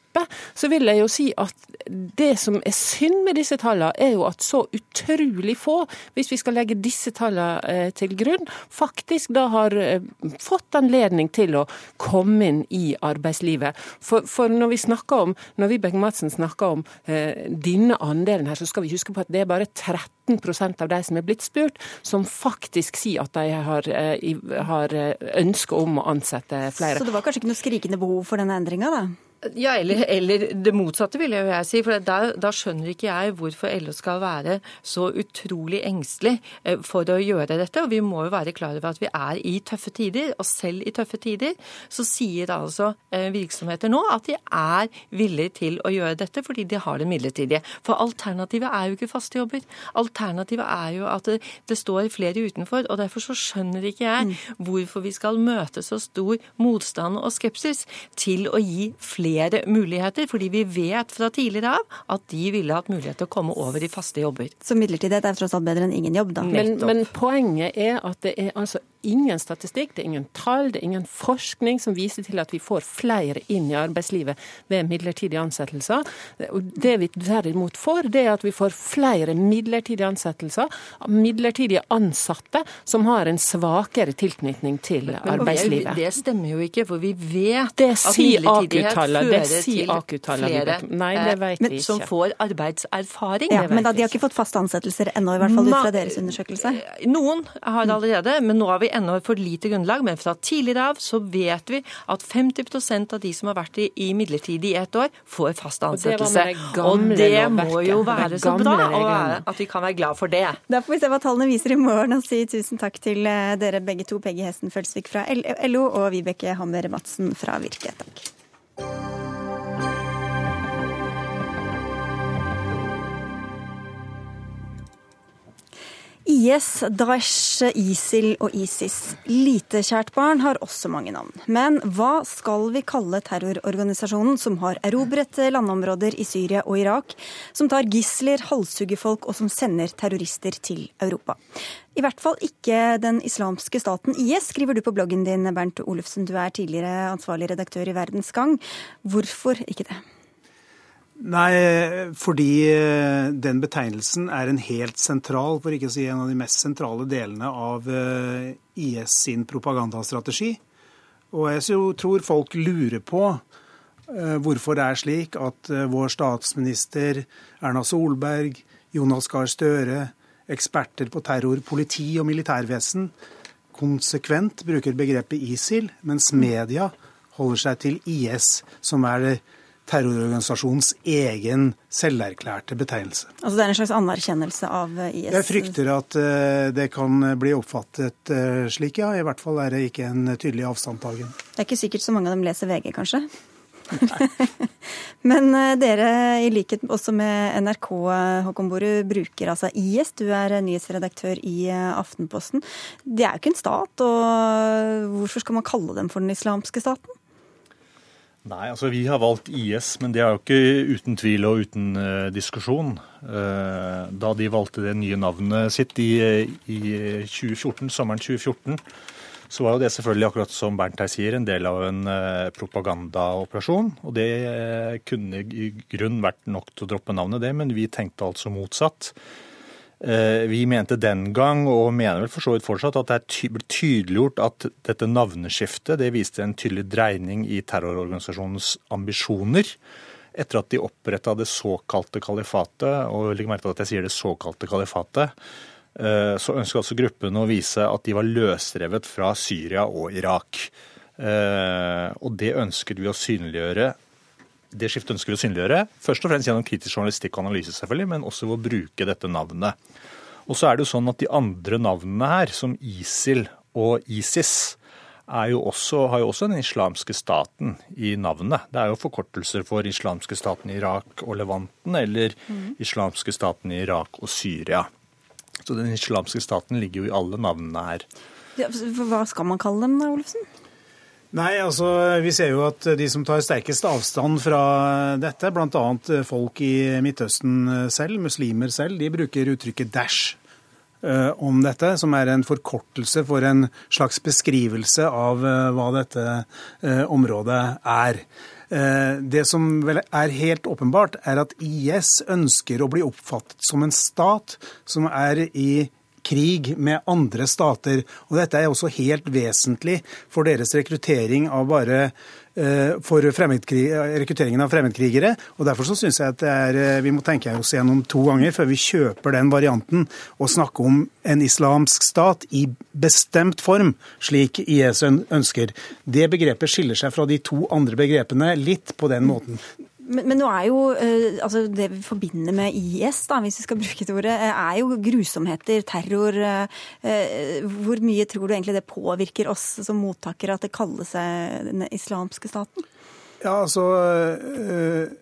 så vil jeg jo si at det som er synd med disse tallene, er jo at så utrolig få, hvis vi skal legge disse tallene eh, til grunn, faktisk da har eh, fått anledning til å komme inn i arbeidslivet. For, for når vi snakker om, når Vibeke Madsen snakker om eh, denne andelen her, så skal vi huske på at det er bare 13% av de som er blitt spurt, som faktisk sier at de har, eh, har ønske om å ansette flere. Så det var kanskje ikke noe skrikende behov for denne endringa, da? Ja, eller, eller, det motsatte, vil jeg, jeg si. For da, da, skjønner ikke jeg hvorfor LO skal være så utrolig engstelig eh, for å gjøre dette. Og vi må jo være klar over at vi er i tøffe tider. Og selv i tøffe tider så sier altså eh, virksomheter nå at de er villige til å gjøre dette fordi de har det midlertidige. For alternativet er jo ikke faste jobber. Alternativet er jo at det, det står flere utenfor. Og derfor så skjønner ikke jeg mm. hvorfor vi skal møte så stor motstand og skepsis til å gi flere flere muligheter, fordi vi vet fra tidligere av at de ville hatt mulighet til å komme over i faste jobber. Så midlertidighet er tross alt bedre enn ingen jobb, da? Men, men poenget er at det er altså ingen statistikk, det er ingen tall, det er ingen forskning som viser til at vi får flere inn i arbeidslivet ved midlertidige ansettelser. Det vi derimot får, det er at vi får flere midlertidige ansettelser, midlertidige ansatte som har en svakere tilknytning til arbeidslivet. Det stemmer jo ikke, for vi vet det at midlertidighet fører til flere Nei, det vet eh, vi ikke. som får arbeidserfaring. Ja, men da, De har ikke fått faste ansettelser ennå, i hvert fall ut fra deres undersøkelse? Noen har allerede, men nå har vi ennå for lite grunnlag, men fra tidligere av så vet vi at 50% av de som har vært i, i midlertidig i ett år, får fast ansettelse. Og det, det må jo være så bra at vi kan være glad for det. Da får vi se hva tallene viser i morgen, og si tusen takk til eh, dere begge to, Peggy Hesten Følsvik fra LO og Vibeke Hammer Madsen fra Virke. Takk. IS, Daesh, ISIL og ISIS. Lite kjært barn har også mange navn. Men hva skal vi kalle terrororganisasjonen som har erobret landområder i Syria og Irak, som tar gisler, halshugger folk og som sender terrorister til Europa? I hvert fall ikke den islamske staten IS, skriver du på bloggen din, Bernt Olufsen. Du er tidligere ansvarlig redaktør i Verdens Gang. Hvorfor ikke det? Nei, fordi eh, den betegnelsen er en helt sentral, for ikke å si en av de mest sentrale delene av eh, IS sin propagandastrategi. Og jeg tror folk lurer på eh, hvorfor det er slik at vår statsminister Erna Solberg, Jonas Gahr Støre, eksperter på terror, politi og militærvesen konsekvent bruker begrepet ISIL, mens media holder seg til IS, som er det terrororganisasjonens egen selverklærte betegnelse. Altså Det er en slags anerkjennelse av eh, IS? Jeg frykter at eh, det kan bli oppfattet eh, slik, ja. I hvert fall er det ikke en tydelig avstandtagen. Det er ikke sikkert så mange av dem leser VG, kanskje? <laughs> Men eh, dere, i likhet også med NRK, Håkon Borud, bruker altså IS. Du er nyhetsredaktør i Aftenposten. Det er jo ikke en stat, og hvorfor skal man kalle dem for den islamske staten? Nei, altså vi har valgt IS, men det er jo ikke uten tvil og uten uh, diskusjon. Uh, da de valgte det nye navnet sitt i, i 2014, sommeren 2014, så var jo det selvfølgelig, akkurat som Bernt her sier, en del av en uh, propagandaoperasjon. Og det kunne i grunn vært nok til å droppe navnet, det, men vi tenkte altså motsatt. Eh, vi mente den gang, og mener vel for så vidt fortsatt, at det ble tydeliggjort at dette navneskiftet det viste en tydelig dreining i terrororganisasjonens ambisjoner. Etter at de oppretta det såkalte kalifatet, og legg merke til at jeg sier det såkalte kalifatet, eh, så ønska altså gruppen å vise at de var løsrevet fra Syria og Irak. Eh, og det ønsket vi å synliggjøre det skiftet ønsker vi å synliggjøre, først og fremst gjennom kritisk journalistikk og analyse, selvfølgelig, men også ved å bruke dette navnet. Og så er det jo sånn at De andre navnene her, som ISIL og ISIS, jo også, har jo også den islamske staten i navnet. Det er jo forkortelser for islamske staten i Irak og Levanten, eller mm. islamske staten i Irak og Syria. Så den islamske staten ligger jo i alle navnene her. Ja, hva skal man kalle dem da, Olufsen? Nei, altså Vi ser jo at de som tar sterkest avstand fra dette, bl.a. folk i Midtøsten selv, muslimer selv, de bruker uttrykket 'dash' eh, om dette, som er en forkortelse for en slags beskrivelse av eh, hva dette eh, området er. Det som vel er helt åpenbart, er at IS ønsker å bli oppfattet som en stat som er i krig med andre stater. Og dette er også helt vesentlig for deres rekruttering av bare eh, for rekrutteringen av fremmedkrigere. og Derfor så syns jeg at er, eh, vi må tenke oss gjennom to ganger før vi kjøper den varianten og snakke om en islamsk stat i bestemt form, slik IS ønsker. Det begrepet skiller seg fra de to andre begrepene litt på den måten. Men, men, nå er jo uh, altså det vi forbinder med IS, da, hvis vi skal bruke det ordet, eh, er jo grusomheter, terror. Uh, hvor mye tror du egentlig det påvirker oss som mottakere at det kaller seg den islamske staten? Ja, altså... Uh,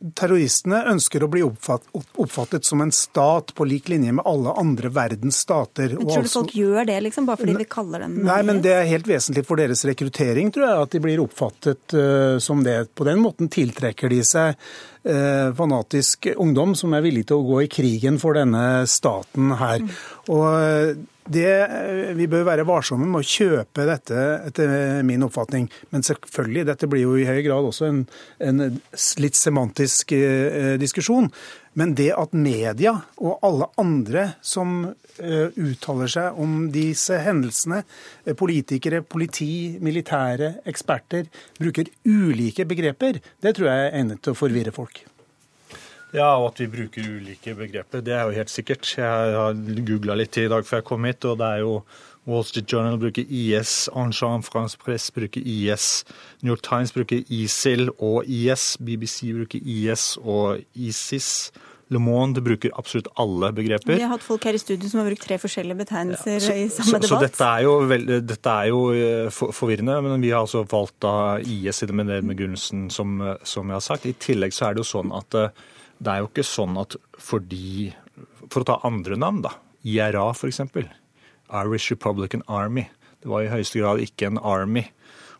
Terroristene ønsker å bli oppfattet som en stat på lik linje med alle andre verdens stater. Men tror du folk gjør det, liksom, bare fordi vi kaller dem Nei, men det er helt vesentlig for deres rekruttering, tror jeg, at de blir oppfattet uh, som det. På den måten tiltrekker de seg uh, fanatisk ungdom som er villig til å gå i krigen for denne staten her. Mm. Og det, eh, vi bør være varsomme med å kjøpe dette, etter min oppfatning. Men selvfølgelig, dette blir jo i høy grad også en, en litt semantisk eh, diskusjon. Men det at media og alle andre som eh, uttaler seg om disse hendelsene, eh, politikere, politi, militære, eksperter, bruker ulike begreper, det tror jeg er egnet til å forvirre folk. Ja, og at vi bruker ulike begreper. Det er jo helt sikkert. Jeg har googla litt i dag før jeg kom hit, og det er jo Wall Street Journal bruker IS, Anjan France Press bruker IS, New York Times bruker ISIL og IS, BBC bruker IS og ISIS. Le Monde bruker absolutt alle begreper. Vi har hatt folk her i studio som har brukt tre forskjellige betegnelser ja, så, i samme så, debatt. Så dette er jo, veld, dette er jo for, forvirrende, men vi har altså valgt da IS i det med den begrunnelsen som, som jeg har sagt. I tillegg så er det jo sånn at uh, det er jo ikke sånn at fordi For å ta andre navn, da. IRA, f.eks. Irish Republican Army. Det var i høyeste grad ikke en army.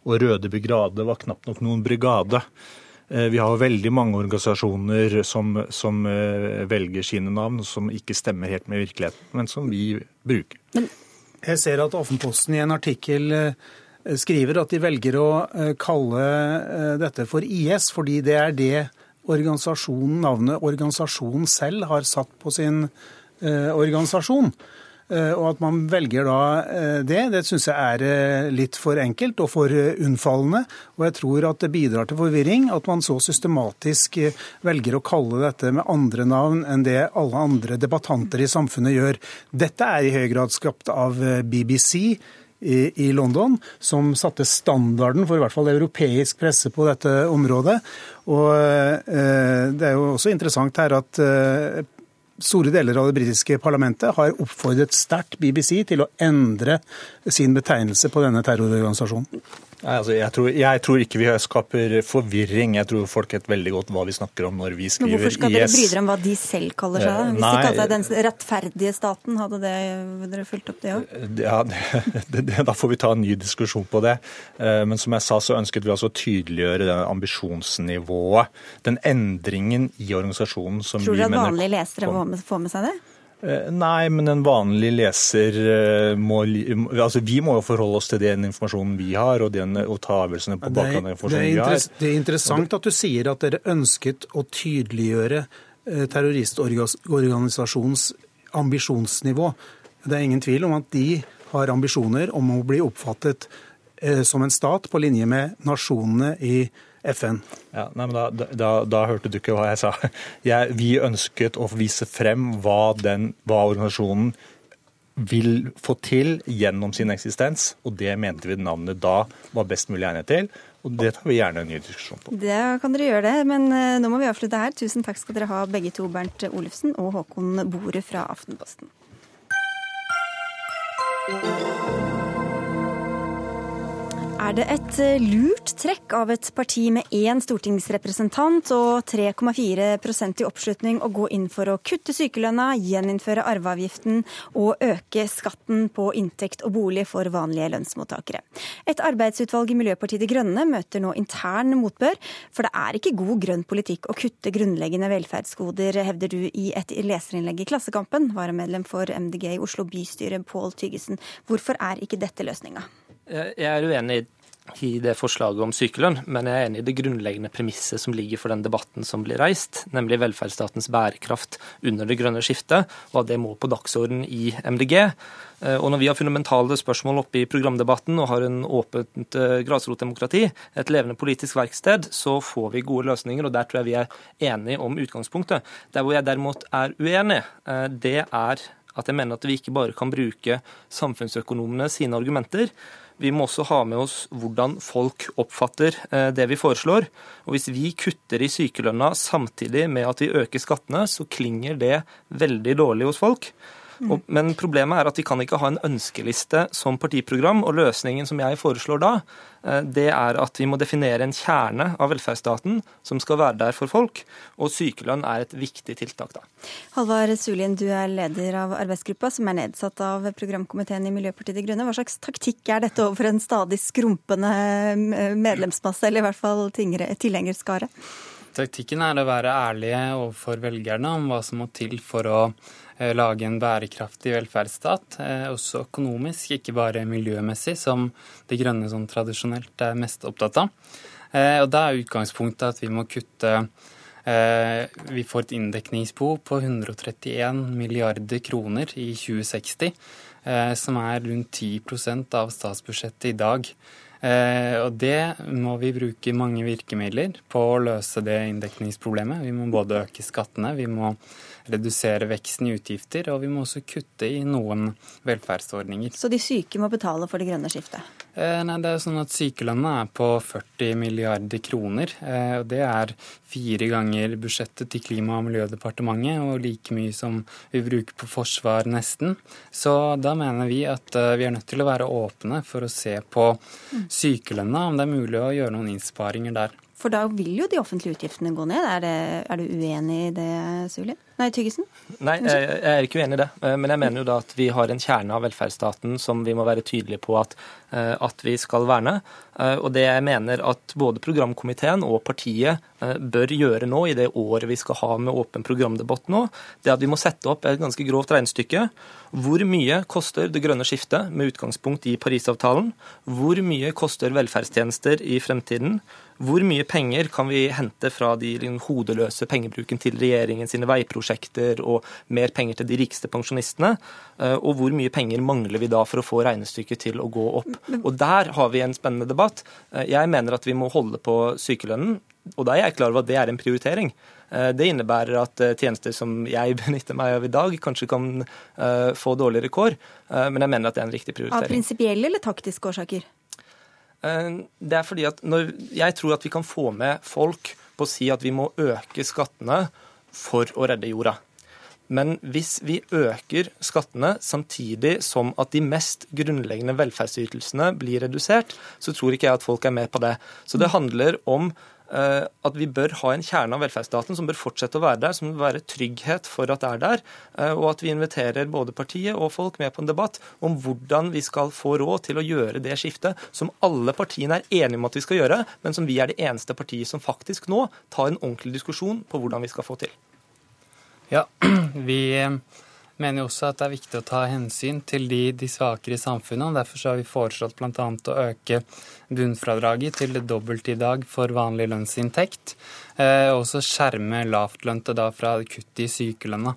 Og Røde brigade var knapt nok noen brigade. Eh, vi har veldig mange organisasjoner som, som, eh, velger sine navn, som ikke stemmer helt med virkeligheten, men som vi bruker. Jeg ser at Aftenposten i en artikkel eh, skriver at de velger å kalle dette for IS, fordi det er det organisasjonen, navnet organisasjonen selv har satt på sin eh, organisasjon. Eh, og at man velger da eh, det, det syns jeg er eh, litt for enkelt og for unnfallende. Og jeg tror at det bidrar til forvirring at man så systematisk velger å kalle dette med andre navn enn det alle andre debattanter i samfunnet gjør. Dette er i høy grad skapt av BBC i, i London, som satte standarden for i hvert fall europeisk presse på dette området. Og eh, Det er jo også interessant her at eh, store deler av det britiske parlamentet har oppfordret sterkt BBC til å endre sin betegnelse på denne terrororganisasjonen. Altså, jeg, tror, jeg, tror, ikke vi skaper forvirring. Jeg tror folk vet veldig godt hva vi snakker om når vi skriver IS. Hvorfor skal dere bry dere om hva de selv kaller seg? da? Hvis Nei, de kaller seg den rettferdige staten, hadde det, dere fulgt opp det òg? Ja, <laughs> det, det, da får vi ta en ny diskusjon på det. Eh, men som jeg sa, så ønsket vi altså å tydeliggjøre det ambisjonsnivået. Den endringen i organisasjonen som vi mener Tror du at vanlige lesere får med seg det? Eh, nei, men en vanlig leser eh, må altså Vi må jo forholde oss til den informasjonen vi har, og, den, og ta avgjørelsene på bakgrunn av informasjonen vi har. Det er interessant at du sier at dere ønsket å tydeliggjøre eh, terroristorganisasjonens ambisjonsnivå. Det er ingen tvil om at de har ambisjoner om å bli oppfattet som en stat på linje med nasjonene i Norge FN. Ja, nei, men da, da, da, hørte du ikke hva jeg sa. Jeg, vi ønsket å vise frem hva, den, hva organisasjonen vil få til gjennom sin eksistens, og det mente vi navnet da var best mulig egnet til. Og det tar vi gjerne en ny diskusjon på. Det kan dere gjøre det, men eh, nå må vi avslutte her. Tusen takk skal dere ha begge to, Bernt Olufsen og Håkon Bore fra Aftenposten. Er det et eh, lurt trekk av et parti med én stortingsrepresentant og 3,4% i oppslutning å gå inn for å kutte sykelønna, gjeninnføre arveavgiften og øke skatten på inntekt og bolig for vanlige lønnsmottakere? Et arbeidsutvalg i Miljøpartiet De Grønne møter nå intern motbør, for det er ikke god grønn politikk å kutte grunnleggende velferdsgoder, hevder du i et leserinnlegg i Klassekampen, varamedlem for MDG i Oslo bystyre, Pål Tygesen. Hvorfor er ikke dette løsninga? Jeg er uenig i det forslaget om sykelønn, men jeg er enig i det grunnleggende premisset som ligger for den debatten som blir reist, nemlig velferdsstatens bærekraft under det grønne skiftet, og at det må på dagsorden i MDG. Eh, og når vi har fundamentale spørsmål oppe i programdebatten og har en åpent eh, grasrotdemokrati, et levende politisk verksted, så får vi gode løsninger, og der tror jeg vi er enige om utgangspunktet. Der hvor jeg derimot er uenig, eh, det er at jeg mener at vi ikke bare kan bruke samfunnsøkonomene sine argumenter, vi må også ha med oss hvordan folk oppfatter eh, det vi foreslår. Og Hvis vi kutter i sykelønna samtidig med at vi øker skattene, så klinger det veldig dårlig hos folk. Men problemet er at vi kan ikke ha en ønskeliste som partiprogram. Og løsningen som jeg foreslår da, eh, det er at vi må definere en kjerne av velferdsstaten som skal være der for folk. Og sykelønn er et viktig tiltak da. Halvard Sulien, du er leder av arbeidsgruppa som er nedsatt av programkomiteen i Miljøpartiet De Grønne. Hva slags taktikk er dette overfor en stadig skrumpende eh, medlemsmasse, eller i hvert fall tilhengerskare? Taktikken er å være ærlige overfor velgerne om hva som må til for å lage en bærekraftig velferdsstat, eh, også økonomisk, ikke bare miljømessig, som De grønne sånn tradisjonelt er mest opptatt av. Eh, og Da er utgangspunktet at vi må kutte Vi får et inndekningsbehov på 131 milliarder kroner i 2060, som er rundt 10% av statsbudsjettet i dag. Og det må vi bruke mange virkemidler på å løse det inndekningsproblemet. Vi må både øke skattene, vi må redusere veksten i utgifter, og vi må også kutte i noen velferdsordninger. Så de syke må betale for det grønne skiftet? Eh, nei, det er sånn at Sykelønna er på 40 milliarder kroner. Eh, og Det er fire ganger budsjettet til Klima- og miljødepartementet, og like mye som vi bruker på forsvar, nesten. Så da mener vi at eh, vi er nødt til å være åpne for å se på sykelønna, om det er mulig å gjøre noen innsparinger der. For da vil jo de offentlige utgiftene gå ned. Er, det, er du uenig i det, Suli? Nei, Tyggesen? Nei, jeg er ikke uenig i det. Eh, men jeg mener jo da at vi har en kjerne av velferdsstaten som vi må være tydelige på at, eh, at vi skal verne. Eh, og det jeg mener at både programkomiteen og partiet bør gjøre nå, i det året vi skal ha med åpen programdebatt nå, det at vi må sette opp et ganske grovt regnestykke. Hvor mye koster det grønne skiftet med utgangspunkt i Parisavtalen? Hvor mye koster velferdstjenester i fremtiden? Hvor mye penger kan vi hente fra de hodeløse pengebruken til regjeringen sine veiprosjekter og mer penger til de rikeste pensjonistene? Eh, og hvor mye penger mangler vi da for å få regnestykket til å gå opp? Og der har vi en spennende debatt. Eh, jeg mener at vi må holde på sykelønnen, og da er jeg klar over at det er en prioritering. Eh, det innebærer at tjenester som jeg <laughs> benytter meg av i dag, kanskje kan få dårligere kår, men jeg mener at det er en riktig prioritering. Av prinsipielle eller taktiske årsaker? Det er fordi at når, Jeg tror at vi kan få med folk på å si at vi må øke skattene for å redde jorda. Men hvis vi øker skattene samtidig som at de mest grunnleggende velferdsytelsene blir redusert, så tror ikke jeg at folk er med på det. Så det handler om at vi bør ha en kjerne av velferdsstaten som bør fortsette å være der, som vil være trygghet for at det er der, eh, og at vi inviterer både partiet og folk med på en debatt om hvordan vi skal få råd til å gjøre det skiftet som alle partiene er enige om at vi skal gjøre, men som vi er det eneste partiet som faktisk nå tar en ordentlig diskusjon på hvordan vi skal få til. Ja, <clears throat> vi mener også at det er viktig å ta hensyn til de, de svakere i samfunnet. og Derfor har vi foreslått bl.a. å øke bunnfradraget til det dobbelte i dag for vanlig lønnsinntekt. Eh, og også skjerme lavtlønte da fra kutt i sykelønna.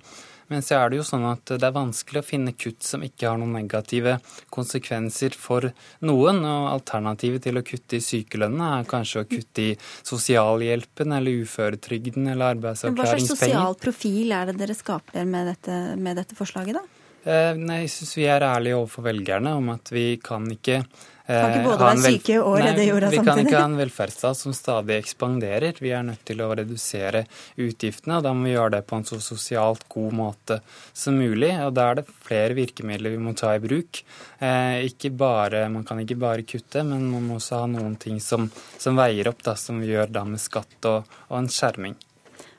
Men så er det jo sånn at det er vanskelig å finne kutt som ikke har noen negative konsekvenser for noen. Og alternativet til å kutte i sykelønnene er kanskje å kutte i sosialhjelpen eller uføretrygden eller arbeidsavklaringspenger. Hva slags sosial profil er det dere skaper med dette, med dette forslaget, da? Eh, nei, jeg syns vi er ærlige overfor velgerne om at vi kan ikke kan ikke eh, både være syke og redde jorda samtidig? Vi kan ikke ha en velferdsstat som stadig ekspanderer. Vi er nødt til å redusere utgiftene, og da må vi gjøre det på en så sosialt god måte som mulig. Og da er det flere virkemidler vi må ta i bruk. Eh, bare, man kan ikke bare kutte, men man må også ha noen ting som, som veier opp, da, som vi gjør da med skatt og, og en skjerming.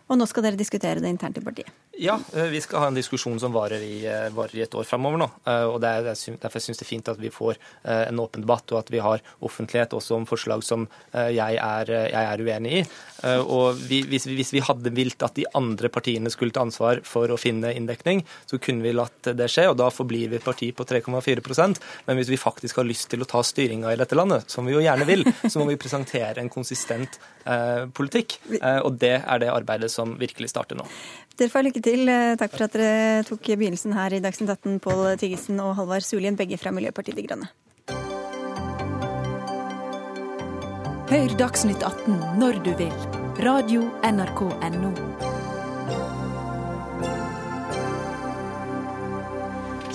Og nå skal dere diskutere det internt i partiet? Ja, eh, vi skal ha en diskusjon som varer i, eh, varer i et år framover nå. Eh, og det er, Derfor syns jeg det er fint at vi får en åpen debatt, og at vi har offentlighet også om forslag som jeg er, jeg er uenig i. Og vi, hvis, vi, hvis, vi, hadde vilt at de andre partiene skulle ta ansvar for å finne inndekning, så kunne vi latt det skje, og da forblir vi et parti på 3,4% Men hvis vi faktisk har lyst til å ta styringa i dette landet, som vi jo gjerne vil, så må vi presentere en konsistent eh, politikk. Og det er det arbeidet som virkelig starter nå. Dere får lykke til. Eh, takk for at dere tok begynnelsen her i Dagsnytt 18, Pål Tiggesen og Halvard Sulien, begge fra Miljøpartiet De Grønne. Hør Dagsnytt 18 når du vil. Radio NRK Radio.nrk.no.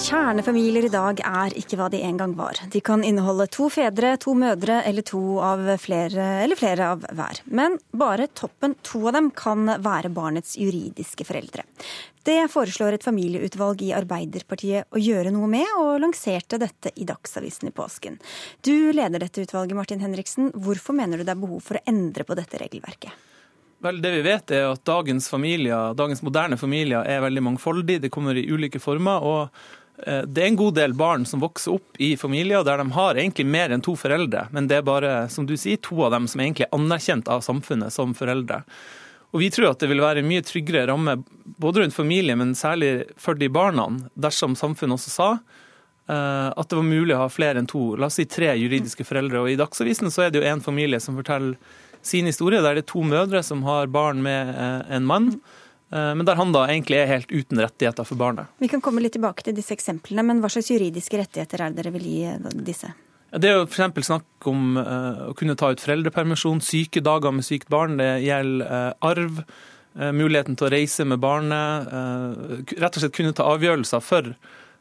Kjernefamilier i dag er ikke hva de en gang var. De kan inneholde to fedre, to mødre eller to av flere, eller flere av hver. Men bare toppen to av dem kan være barnets juridiske foreldre. Det foreslår et familieutvalg i Arbeiderpartiet å gjøre noe med, og lanserte dette i Dagsavisen i påsken. Du leder dette utvalget, Martin Henriksen. Hvorfor mener du det er behov for å endre på dette regelverket? Vel, det vi vet er at Dagens familier, dagens moderne familier er veldig mangfoldige. Det kommer i ulike former. og det er en god del barn som vokser opp i familier der de har egentlig mer enn to foreldre, men det er bare som du sier, to av dem som egentlig er anerkjent av samfunnet som foreldre. Og Vi tror at det vil være mye tryggere ramme både rundt familie, men særlig for de barna, dersom samfunnet også sa eh, at det var mulig å ha flere enn to, la oss si tre juridiske foreldre. Og I Dagsavisen så er det jo en familie som forteller sin historie, der det er to mødre som har barn med eh, en mann. Eh, men der han da egentlig er helt uten rettigheter for barnet. Vi kan komme litt tilbake til disse eksemplene, men hva slags juridiske rettigheter er det dere vil gi eh, disse? Det er jo f.eks. snakk om eh, å kunne ta ut foreldrepermisjon, syke dager med sykt barn. Det gjelder arv, muligheten til å reise med barnet. Rett og slett kunne ta avgjørelser for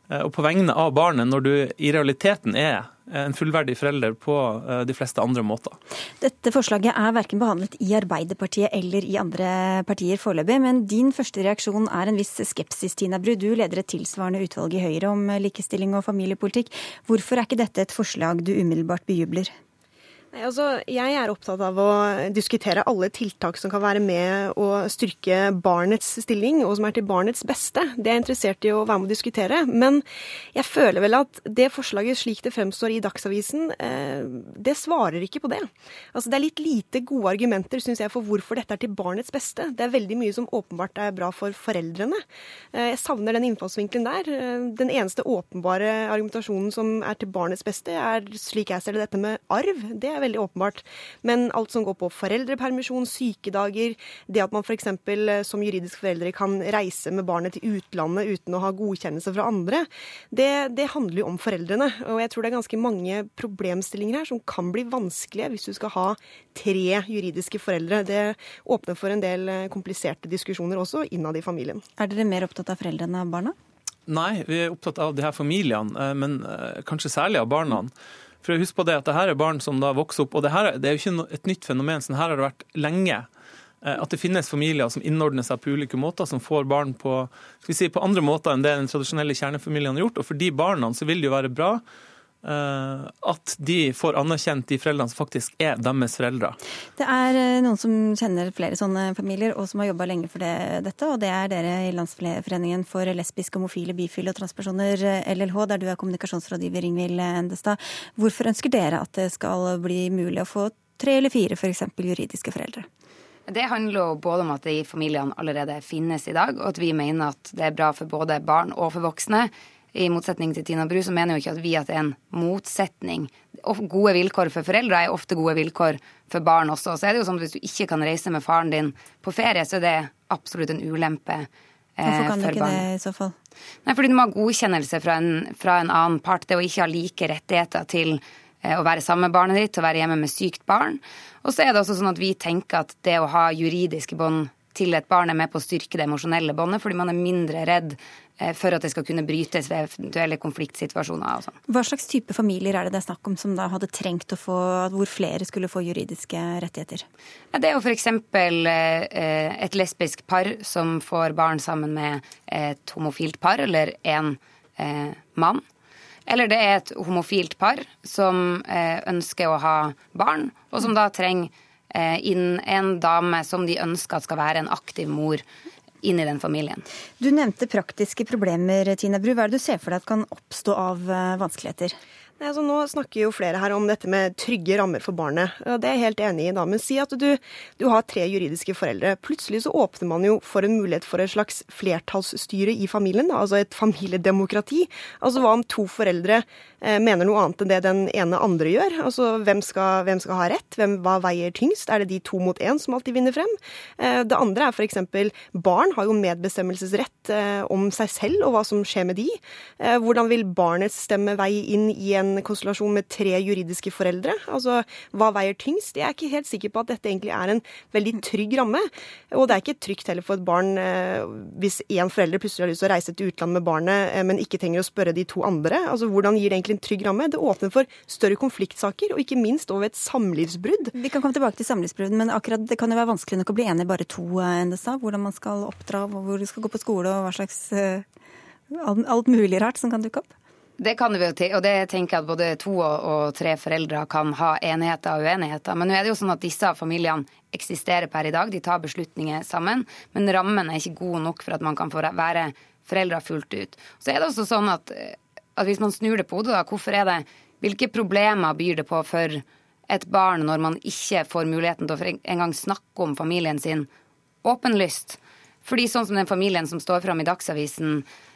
og på vegne av barnet, når du i realiteten er en fullverdig forelder på eh, de fleste andre måter. Dette forslaget er verken behandlet i Arbeiderpartiet eller i andre partier foreløpig, men din første reaksjon er en viss skepsis, Tina Bru. Du leder et tilsvarende utvalg i Høyre om likestilling og familiepolitikk. Hvorfor er ikke dette et forslag du umiddelbart bejubler? Altså, jeg er opptatt av å diskutere alle tiltak som kan være med å styrke barnets stilling, og som er til barnets beste. Det er jeg interessert i å være med å diskutere. Men jeg føler vel at det forslaget slik det fremstår i Dagsavisen, eh, det svarer ikke på det. Altså, det er litt lite gode argumenter, syns jeg, for hvorfor dette er til barnets beste. Det er veldig mye som åpenbart er bra for foreldrene. Eh, jeg savner den innfallsvinkelen der. Eh, den eneste åpenbare argumentasjonen som er til barnets beste, er slik jeg ser det, dette med arv. Det er veldig åpenbart. Men alt som går på foreldrepermisjon, sykedager, det at man f.eks. Eh, som juridisk foreldre kan reise med barnet til utlandet uten å ha godkjennelse fra andre, det, det handler jo om foreldrene. Og jeg tror det er ganske mange problemstillinger her som kan bli vanskelige hvis du skal ha tre juridiske foreldre. Det åpner for en del eh, kompliserte diskusjoner også innad i familien. Er dere mer opptatt av foreldrene enn av barna? Nei, vi er opptatt av de her familiene, eh, men kanskje særlig av barna. For husk på det at det her er barn som da vokser opp, og det, her, det er jo ikke et nytt fenomen. sånn her har det vært lenge. at det finnes familier som innordner seg på ulike måter, som får barn på, si, på andre måter enn det den tradisjonelle kjernefamilien har gjort. Og for de barna så vil det jo være bra Eh, at de får anerkjent de foreldrene som faktisk er deres foreldre. Det er eh, noen som kjenner flere sånne familier, og som har jobba lenge for det, dette. Og det er dere i Landsforeningen for lesbiske, homofile, bifile og transpersoner, eh, LLH, der du er kommunikasjonsrådgiver, Ingvild Endestad. Hvorfor ønsker dere at det skal bli mulig å få tre eller fire f.eks. juridiske foreldre? Det handler både om at de familiene allerede finnes i dag, og at vi mener at det er bra for både barn og for voksne. I motsetning til Tina Bru så mener jo ikke at vi at det er en motsetning. Gode vilkår for foreldre er ofte gode vilkår for barn også. Så er det jo sånn at hvis du ikke kan reise med faren din på ferie, så er det absolutt en ulempe. Eh, Hvorfor kan du ikke barn. det i så fall? Nei, fordi du må ha godkjennelse fra en, fra en annen part. Det å ikke ha like rettigheter til eh, å være sammen med barnet ditt, å være hjemme med sykt barn. Og så er det også sånn at vi tenker at det å ha juridiske bånd til et barn er med på å styrke det emosjonelle båndet, fordi man er mindre redd for at det skal kunne brytes ved eventuelle konfliktsituasjoner. og sånn. Hva slags type familier er det det er snakk om som da hadde trengt å få, hvor flere skulle få juridiske rettigheter? Det er jo f.eks. Eh, et lesbisk par som får barn sammen med et homofilt par eller en eh, mann. Eller det er et homofilt par som ønsker å ha barn, og som da trenger inn en dame som de ønsker skal være en aktiv mor inn i den familien. Du nevnte praktiske problemer, Tina Bru. Hva er det du ser for deg at kan oppstå av eh, vanskeligheter? Altså nå snakker jo flere her om dette med trygge rammer for barnet. Det er jeg helt enig i. da, Men si at du, du, har tre juridiske foreldre. Plutselig så åpner man jo for en mulighet for et slags flertallsstyre i familien. Da, altså et familiedemokrati. Altså hva om to foreldre eh, mener noe annet enn det den ene andre gjør? Altså hvem skal, hvem skal ha rett? Hvem, hva veier tyngst? Er det de to mot én som alltid vinner frem? Eh, det andre er f.eks. barn har jo medbestemmelsesrett eh, om seg selv og hva som skjer med de. Eh, hvordan vil barnets stemme veie inn i en en konstellasjon med tre juridiske foreldre. Altså, Hva veier tyngst? Jeg er ikke helt sikker på at dette egentlig er en veldig trygg ramme. Og det er ikke trygt heller for et barn eh, hvis én forelder plutselig har lyst til å reise til utlandet med barnet, eh, men ikke trenger å spørre de to andre. Altså, Hvordan gir det egentlig en trygg ramme? Det åpner for større konfliktsaker, og ikke minst over et samlivsbrudd. Vi kan komme tilbake til samlivsbrudd, men akkurat det kan jo være vanskelig nok å bli enig bare to NSA. enn. Hvordan man skal oppdra, hvor du skal gå på skole og hva slags alt mulig rart som kan dukke opp. Det kan vi jo til, og det tenker jeg at både to og tre foreldre kan ha enigheter og uenigheter. Men nå er det jo sånn at disse familiene eksisterer per i dag, de tar beslutninger sammen. Men rammen er ikke god nok for at man kan få være foreldre fullt ut. Så er det også sånn at, at hvis man snur det på hodet, da, hvorfor er det Hvilke problemer byr det på for et barn når man ikke får muligheten til å engang snakke om familien sin åpenlyst? Fordi sånn som den familien som står fram i Dagsavisen Eh,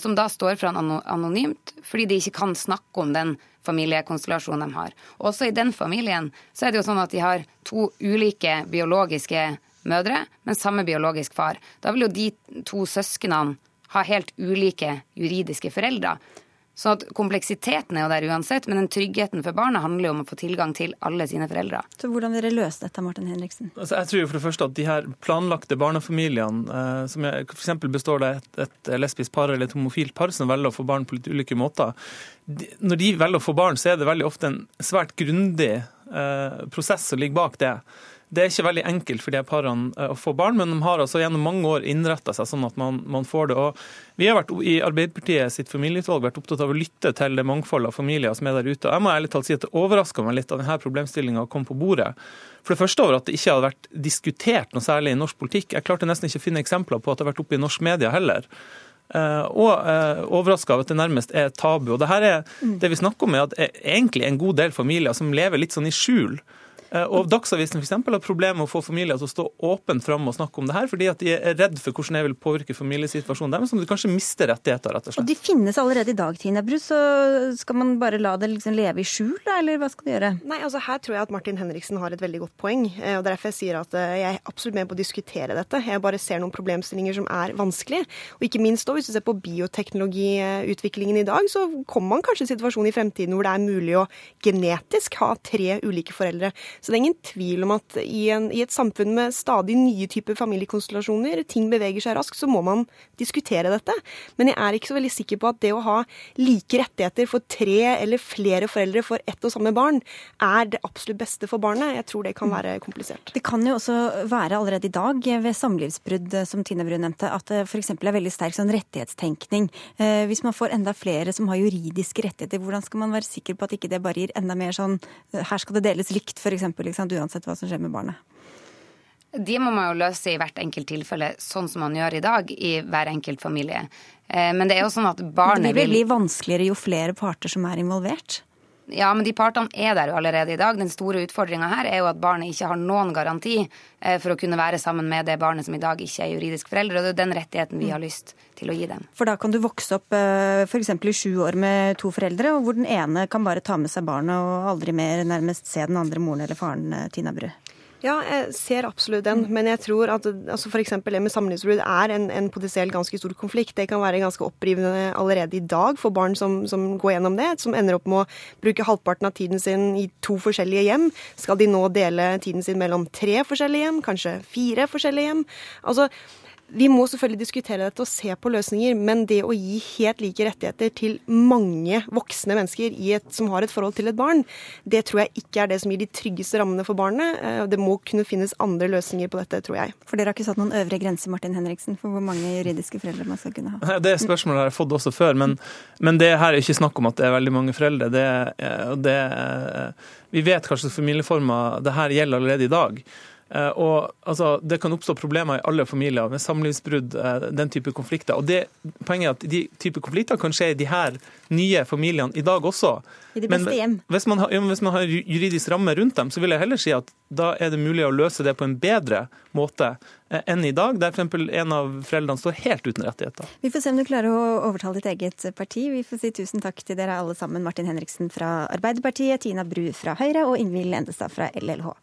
som da står for anonymt, fordi de ikke kan snakke om den familiekonstellasjonen de har. Også i den familien så er det jo sånn at de har to ulike biologiske mødre, men samme biologisk far. Da vil jo de to søsknene ha helt ulike juridiske foreldre. Så at kompleksiteten er jo der uansett, men den tryggheten for barna handler jo om å få tilgang til alle sine foreldre. Så hvordan vil dere løse dette, Martin Henriksen? Altså, jeg tror jo for det første at de her planlagte barnefamiliene, eh, som f.eks. består av et, et lesbisk par eller et homofilt par som velger å få barn på litt ulike måter, de, når de velger å få barn, så er det veldig ofte en svært grundig eh, prosess som ligger bak det. Det er ikke veldig enkelt for de parene eh, å få barn, men de har altså gjennom mange år innretta seg sånn at man, man, får det. Og vi har vært, I Arbeiderpartiet sitt familieutvalg vært opptatt av å lytte til det mangfoldet av familier som er der ute. Og jeg må ærlig talt si at Det overraska meg litt at denne problemstillinga kom på bordet. For det første over at det ikke hadde vært diskutert noe særlig i norsk politikk. Jeg klarte nesten ikke å finne eksempler på at det har vært oppe i norsk media heller. Uh, og uh, overraska av at det nærmest er tabu. Og det her er, det vi snakker om er at det er egentlig en god del familier som lever litt sånn i skjul. Eh, og Dagsavisen for eksempel, har problemer med å få familier til å stå åpent fram og snakke om det her, fordi at de er redd for hvordan det vil påvirke familiesituasjonen deres, som de kanskje mister rettigheter, rett og slett. Og de finnes allerede i dag, Tina Bru, så skal man bare la det liksom leve i skjul, da, eller hva skal du gjøre? Nei, altså her tror jeg at Martin Henriksen har et veldig godt poeng, eh, og derfor jeg sier at eh, jeg er absolutt med på å diskutere dette. Jeg bare ser noen problemstillinger som er vanskelige, og ikke minst da, hvis du ser på bioteknologiutviklingen i dag, så kommer man kanskje i en situasjon i fremtiden hvor det er mulig å genetisk ha tre ulike foreldre. Så det er ingen tvil om at i, en, i et samfunn med stadig nye typer familiekonstellasjoner, ting beveger seg raskt, så må man diskutere dette. Men jeg er ikke så veldig sikker på at det å ha like rettigheter for tre eller flere foreldre for ett og samme barn, er det absolutt beste for barnet. Jeg tror det kan være komplisert. Det kan jo også være allerede i dag ved samlivsbrudd, som Tine Bru nevnte, at det f.eks. er veldig sterk sånn rettighetstenkning. Eh, hvis man får enda flere som har juridiske rettigheter, hvordan skal man være sikker på at ikke det bare gir enda mer sånn eh, her skal det deles likt, f.eks., uansett hva som skjer med barnet? De må man jo løse i hvert enkelt tilfelle, sånn som man gjør i dag i hver enkelt familie. Eh, men det er jo sånn at barnet vil Det vil bli vanskeligere jo flere parter som er involvert? Ja, men de partene er der jo allerede i dag. Den store utfordringa her er jo at barnet ikke har noen garanti eh, for å kunne være sammen med det barnet som i dag ikke er juridisk forelder. Og det er den rettigheten vi har lyst til å gi dem. For da kan du vokse opp eh, f.eks. i sju år med to foreldre, og hvor den ene kan bare ta med seg barnet og aldri mer nærmest se den andre moren eller faren, eh, Tina Bru. Ja, jeg ser absolutt den, men jeg tror at altså f.eks. det med samlivsbrudd er en, en potensielt ganske stor konflikt. Det kan være ganske opprivende allerede i dag for barn som, som, går gjennom det, som ender opp med å bruke halvparten av tiden sin i to forskjellige hjem. Skal de nå dele tiden sin mellom tre forskjellige hjem, kanskje fire forskjellige hjem? Altså, vi må selvfølgelig diskutere dette og se på løsninger, men det å gi helt like rettigheter til mange voksne mennesker et, som har et forhold til et barn, det tror jeg ikke er det som gir de tryggeste rammene for barnet. Eh, det må kunne finnes andre løsninger på dette, tror jeg. For dere har ikke satt noen øvre grense, Martin Henriksen, for hvor mange juridiske foreldre man skal kunne ha? Det spørsmålet har jeg fått også før, men, men det her er ikke snakk om at det er veldig mange foreldre. Det, det, vi vet kanskje familieformer det her gjelder allerede i dag. Eh, og altså, Det kan oppstå problemer i alle familier med samlivsbrudd, eh, den type konflikter. Og det, Poenget er at de type konflikter kan skje i de her nye familiene i dag også. I de beste hjem. Men hvis man, har, hvis man har juridisk ramme rundt dem, så vil jeg heller si at da er det mulig å løse det på en bedre måte eh, enn i dag, der f.eks. en av foreldrene står helt uten rettigheter. Vi får se om du klarer å overtale ditt eget parti. Vi får si tusen takk til dere alle sammen. Martin Henriksen fra Arbeiderpartiet, Tina Bru fra Høyre og Ingvild Endestad fra LLH.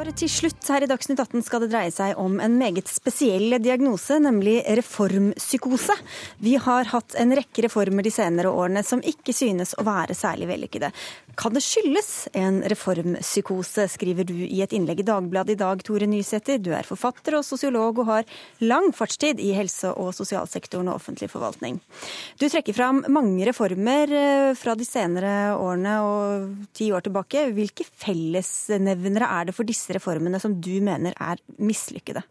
For til slutt her i Dagsnytt 18 skal det dreie seg om en meget spesiell diagnose, nemlig reformpsykose. Vi har hatt en rekke reformer de senere årene som ikke synes å være særlig vellykkede. Kan det skyldes en reformpsykose, skriver du i et innlegg i Dagbladet i dag, Tore Nysæter. Du er forfatter og sosiolog og har lang fartstid i helse- og sosialsektoren og offentlig forvaltning. Du trekker fram mange reformer eh, fra de senere årene og ti år tilbake. Hvilke fellesnevnere er det for disse reformene som du mener er mislykkede?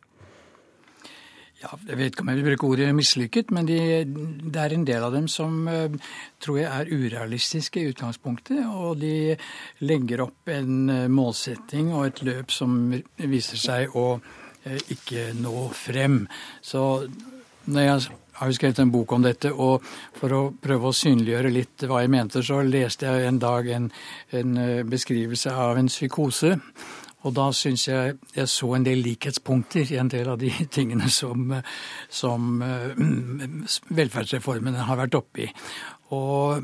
Ja, jeg vet ikke om jeg vil bruke ordet mislykket, men de, det er en del av dem som uh, tror jeg er urealistiske i utgangspunktet. Og de legger opp en uh, målsetting og et løp som viser seg å uh, ikke nå frem. Så når jeg har jo skrevet en bok om dette, og for å prøve å synliggjøre litt hva jeg mente, så leste jeg en dag en, en beskrivelse av en psykose. Og da syns jeg jeg så en del likhetspunkter i en del av de <laughs> tingene som, som <clears throat> velferdsreformene har vært oppi. Og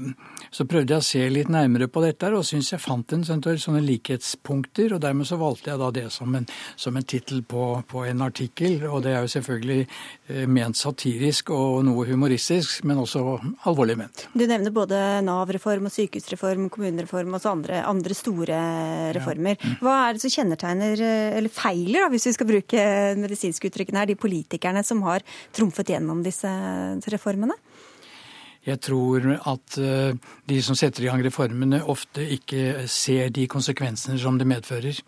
så prøvde jeg å se litt nærmere på dette, og syns jeg fant en sånne likhetspunkter. Og dermed så valgte jeg da det som en, som en tittel på, på, en artikkel. Og det er jo selvfølgelig eh, ment satirisk og noe humoristisk, men også alvorlig ment. Du nevner både Nav-reform og sykehusreform, kommunereform og så andre, andre store reformer. Ja. Hva er det som kjennetegner, eller feiler, da, hvis vi skal bruke medisinske uttrykkene her, de politikerne som har trumfet gjennom disse reformene? Jeg tror at eh, de som setter i gang reformene, ofte ikke ser de konsekvensene som det medfører.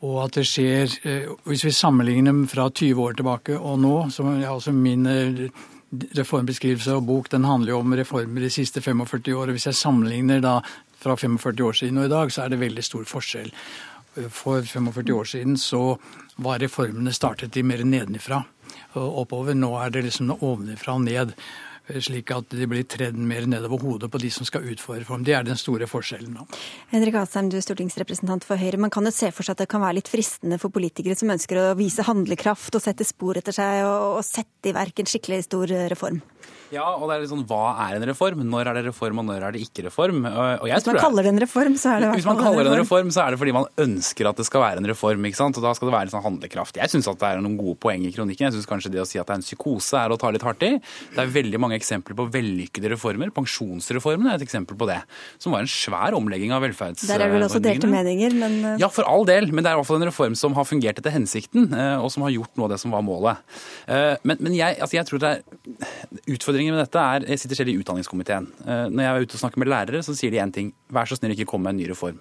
Og at det skjer eh, Hvis vi sammenligner dem fra 20 år tilbake og nå, som er altså min eh, reformbeskrivelse og bok, den handler jo om reformer de siste 45 år. og Hvis jeg sammenligner da fra 45 år siden og i dag, så er det veldig stor forskjell. For 45 år siden så var reformene startet de mer nedenifra og oppover. Nå er det liksom ovenifra og ned slik at de blir tredd mer nedover hodet på de som skal utføre reform. Det er den store forskjellen nå. Henrik Asheim, du er stortingsrepresentant for Høyre. Man kan jo se for seg at det kan være litt fristende for politikere som ønsker å vise handlekraft og sette spor etter seg, og sette i verk en skikkelig stor reform? Ja, og det er litt sånn, Hva er en reform? Når er det reform, og når er det ikke reform? hvis man kaller det en reform, så er det Hvis man kaller det en reform, så er det fordi man ønsker at det skal være en reform. ikke sant? Og Da skal det være litt sånn handlekraft. Jeg syns det er noen gode poeng i kronikken. Jeg syns kanskje det å si at det er en psykose er å ta litt hardt i. Det er veldig mange mange eksempler på vellykkede reformer. Pensjonsreformen er et eksempel på det. Som var en svær omlegging av velferdsordningene. Der er det vel også delte meninger, men eh, Ja, for all del. Men det er i hvert fall en reform som har fungert etter hensikten, eh, og som har gjort noe av det som var målet. Eh, Men, men jeg, altså jeg tror det er Utfordringen med dette er Jeg sitter selv i utdanningskomiteen. Eh, Når jeg er ute og snakker med lærere, så sier de én ting. Vær så snill, ikke kom med en ny reform.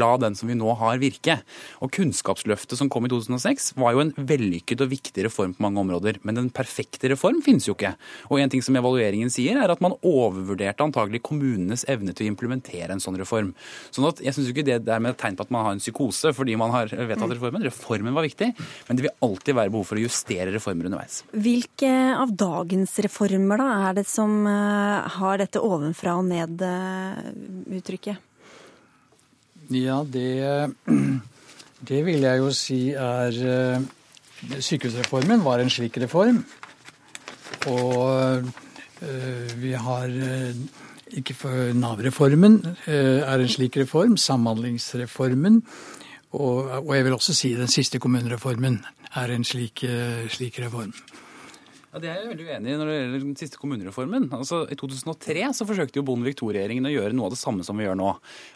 La den som vi nå har, virke. Og Kunnskapsløftet som kom i 2006, var jo en vellykket og viktig reform på mange områder. Men den perfekte reform finnes jo ikke. Og en ting som evalueringen sier, er at man overvurderte antagelig kommunenes evne til å implementere en sånn reform. Sånn at jeg syns ikke det er med tegn på at man har en psykose fordi man har vedtatt reformen. Reformen var viktig, men det vil alltid være behov for å justere reformer underveis. hvilke av dagens reformer da er det som eh, har dette ovenfra og ned-uttrykket? Ja, det, <clears throat> det vil jeg jo si er eh, Sykehusreformen var en slik reform. Og eh, vi har eh, Nav-reformen er en slik reform. Samhandlingsreformen. Og, og jeg vil også si den siste kommunereformen er en slik, slik reform. Ja, Det er jeg veldig uenig i når det gjelder den siste kommunereformen. Altså, I 2003 så forsøkte jo Bondevik II-regjeringen å gjøre noe av det samme som vi gjør nå.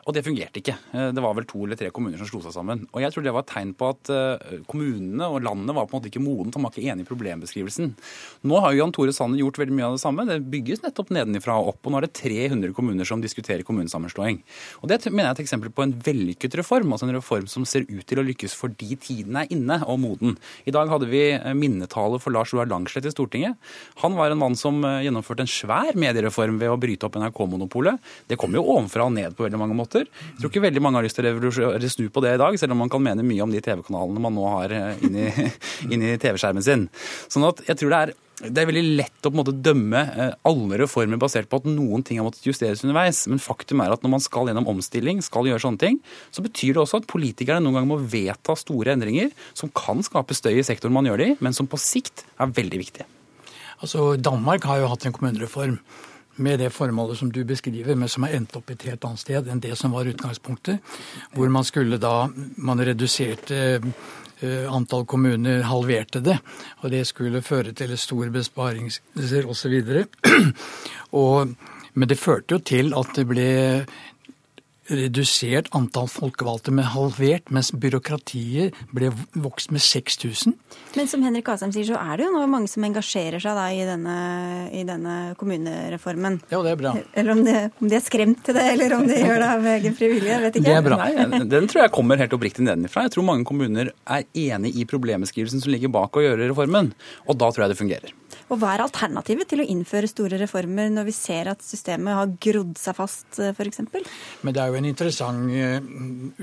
Og det fungerte ikke. Eh, Det var vel to eller tre kommuner som slo seg sammen. Og jeg tror det var et tegn på at eh, kommunene og landet var på en måte ikke modent. Han var ikke enig i problembeskrivelsen. Nå har jo Jan Tore Sanner gjort veldig mye av det samme. Det bygges nettopp nedenifra og opp. Og nå er det 300 kommuner som diskuterer kommunesammenslåing. Og det mener jeg er et eksempel på en vellykket reform. Altså en reform som ser ut til å lykkes fordi tiden er inne og moden. I dag hadde vi eh, minnetale for Lars Roar Langslett i Stortinget. Han var en mann som eh, gjennomførte en svær mediereform ved å bryte opp NRK-monopolet. Det kom jo ovenfra og ned på veldig mange måter. Jeg tror ikke veldig mange har lyst til å snu på det i dag, selv om man kan mene mye om de TV-kanalene man nå har eh, inni, <laughs> inni TV-skjermen sin. Sånn at jeg tror det er det er veldig lett å måte dømme eh, alle reformer basert på at noen ting har måttet justeres underveis. Men faktum er at når man skal gjennom omstilling, skal gjøre sånne ting, så betyr det også at politikerne noen ganger må vedta store endringer som kan skape støy i sektoren man gjør det i, men som på sikt er veldig viktige. Altså, Danmark har jo hatt en kommunereform med det formålet som du beskriver, men som har endt opp et helt annet sted enn det som var utgangspunktet. Hvor man skulle da Man reduserte eh, antall kommuner, halverte det. Og det skulle føre til store besparelser osv. Men det førte jo til at det ble redusert antall folkevalgte med halvert, mens byråkratiet ble vokst med 6000. Men som Henrik Asheim sier, så er det jo nå mange som engasjerer seg da i denne, i denne kommunereformen. Ja, det er bra. Eller om de, om de er skremt til det, eller om de gjør det av egen frivillighet, jeg vet ikke. Nei, den tror jeg kommer helt oppriktig nedenfra. Jeg tror mange kommuner er enig i problembeskrivelsen som ligger bak å gjøre reformen. Og da tror jeg det fungerer. Og hva er alternativet til å innføre store reformer når vi ser at systemet har grodd seg fast, f.eks.? Men det er jo en interessant eh,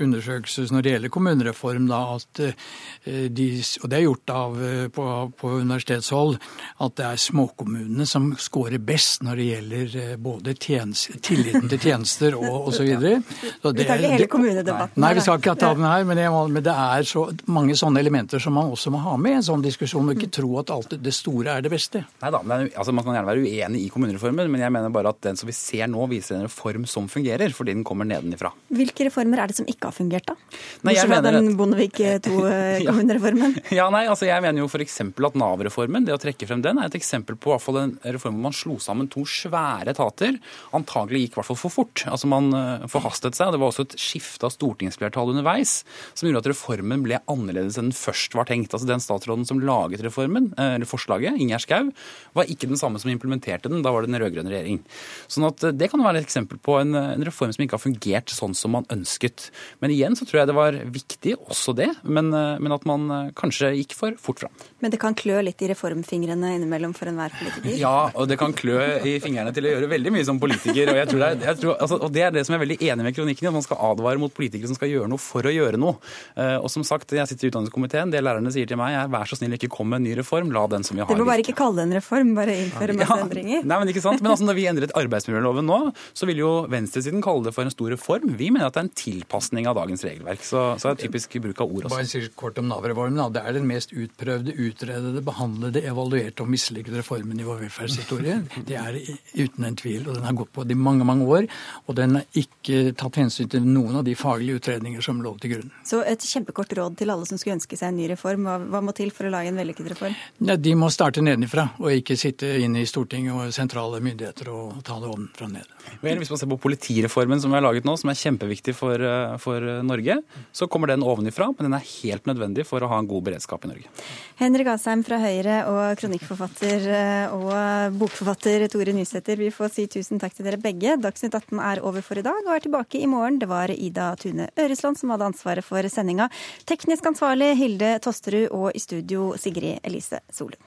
undersøkelse når det gjelder kommunereform, da, at eh, de, og det er gjort av, eh, på, på universitetshold, at det er småkommunene som scorer best når det gjelder både tjenester, tilliten til tjenester og osv. Vi tar ikke hele kommunedebatten. Nei, vi skal ikke ta den her, men, jeg, men det er så mange sånne elementer som man også må ha med i en sånn diskusjon, og ikke tro at alt det store er det beste. Nei da, men, altså, Man kan gjerne være uenig i kommunereformen, men jeg mener bare at den som vi ser nå, viser en reform som fungerer, fordi den kommer nedenifra. Hvilke reformer er det som ikke har fungert, da? Nei, jeg Bortsett fra mener den at- Bondevik II-kommunereformen. <laughs> <laughs> Ja, nei, altså Jeg mener jo f.eks. at Nav-reformen det å trekke frem den, er et eksempel på hvert fall en reform hvor man slo sammen to svære etater. Antagelig gikk i hvert fall for fort. Altså Man eh, forhastet seg. og Det var også et skifte av stortingsflertall underveis som gjorde at reformen ble annerledes enn den først var tenkt. Altså Den statsråden som laget reformen, eh, eller forslaget, Ingjerd Schou, var ikke den samme som implementerte den. Da var det den rød-grønne regjering. Sånn at eh, Det kan være et eksempel på en, en reform som ikke har fungert sånn som man ønsket. Men igjen så tror jeg det var viktig, også det, men, eh, men at man eh, kanskje gikk for fort fram. Men det kan klø litt i reformfingrene innimellom for enhver politiker. Ja, og det kan klø i fingrene til å gjøre veldig mye som politiker. Og, jeg tror det, er, jeg tror, altså, og det er det som jeg er veldig enig med kronikken i, at man skal advare mot politikere som skal gjøre noe for å gjøre noe. Eh, Og som sagt, jeg sitter i utdanningskomiteen. Det lærerne sier til meg er vær så snill ikke kom med en ny reform, la den som vi har. Du må bare ikke kalle det en reform, bare innføre masse Ja, endringer. Nei, men ikke sant? Men altså, når vi endret arbeidsmiljøloven nå, så vil jo venstresiden kalle det for en stor reform. Vi mener at det er en tilpasning av dagens regelverk. Så, så er det typisk bruk av ord også. Bare si kort om Nav-reformen. Det er den mest utprøvde, utredede, behandlede, evaluerte og mislykkede reformen i vår velferdshistorie. Det er uten en tvil. Og den har gått på i mange, mange år. Og den har ikke tatt hensyn til noen av de faglige utredninger som lå til grunn. Så et kjempekort råd til alle som skulle ønske seg en ny reform. Hva, hva må til for å lage en vellykket reform? Ja, de må starte nedenfra, og ikke sitte inne i Stortinget og sentrale myndigheter og ta det ovenfra ned. Vel, hvis man ser på politireformen som vi har laget nå, som er kjempeviktig for, eh, for Norge, så kommer den ovenifra, men den er helt nødvendig for å ha en god beredskap i Norge. Henrik Asheim fra Høyre og kronikkforfatter eh, og bokforfatter Tore Nysæter, vi får si tusen takk til dere begge. Dagsnytt 18 er over for i dag og er tilbake i morgen. Det var Ida Tune Øresland som hadde ansvaret for sendinga. Teknisk ansvarlig Hilde Tosterud og i studio Sigrid Elise Solund.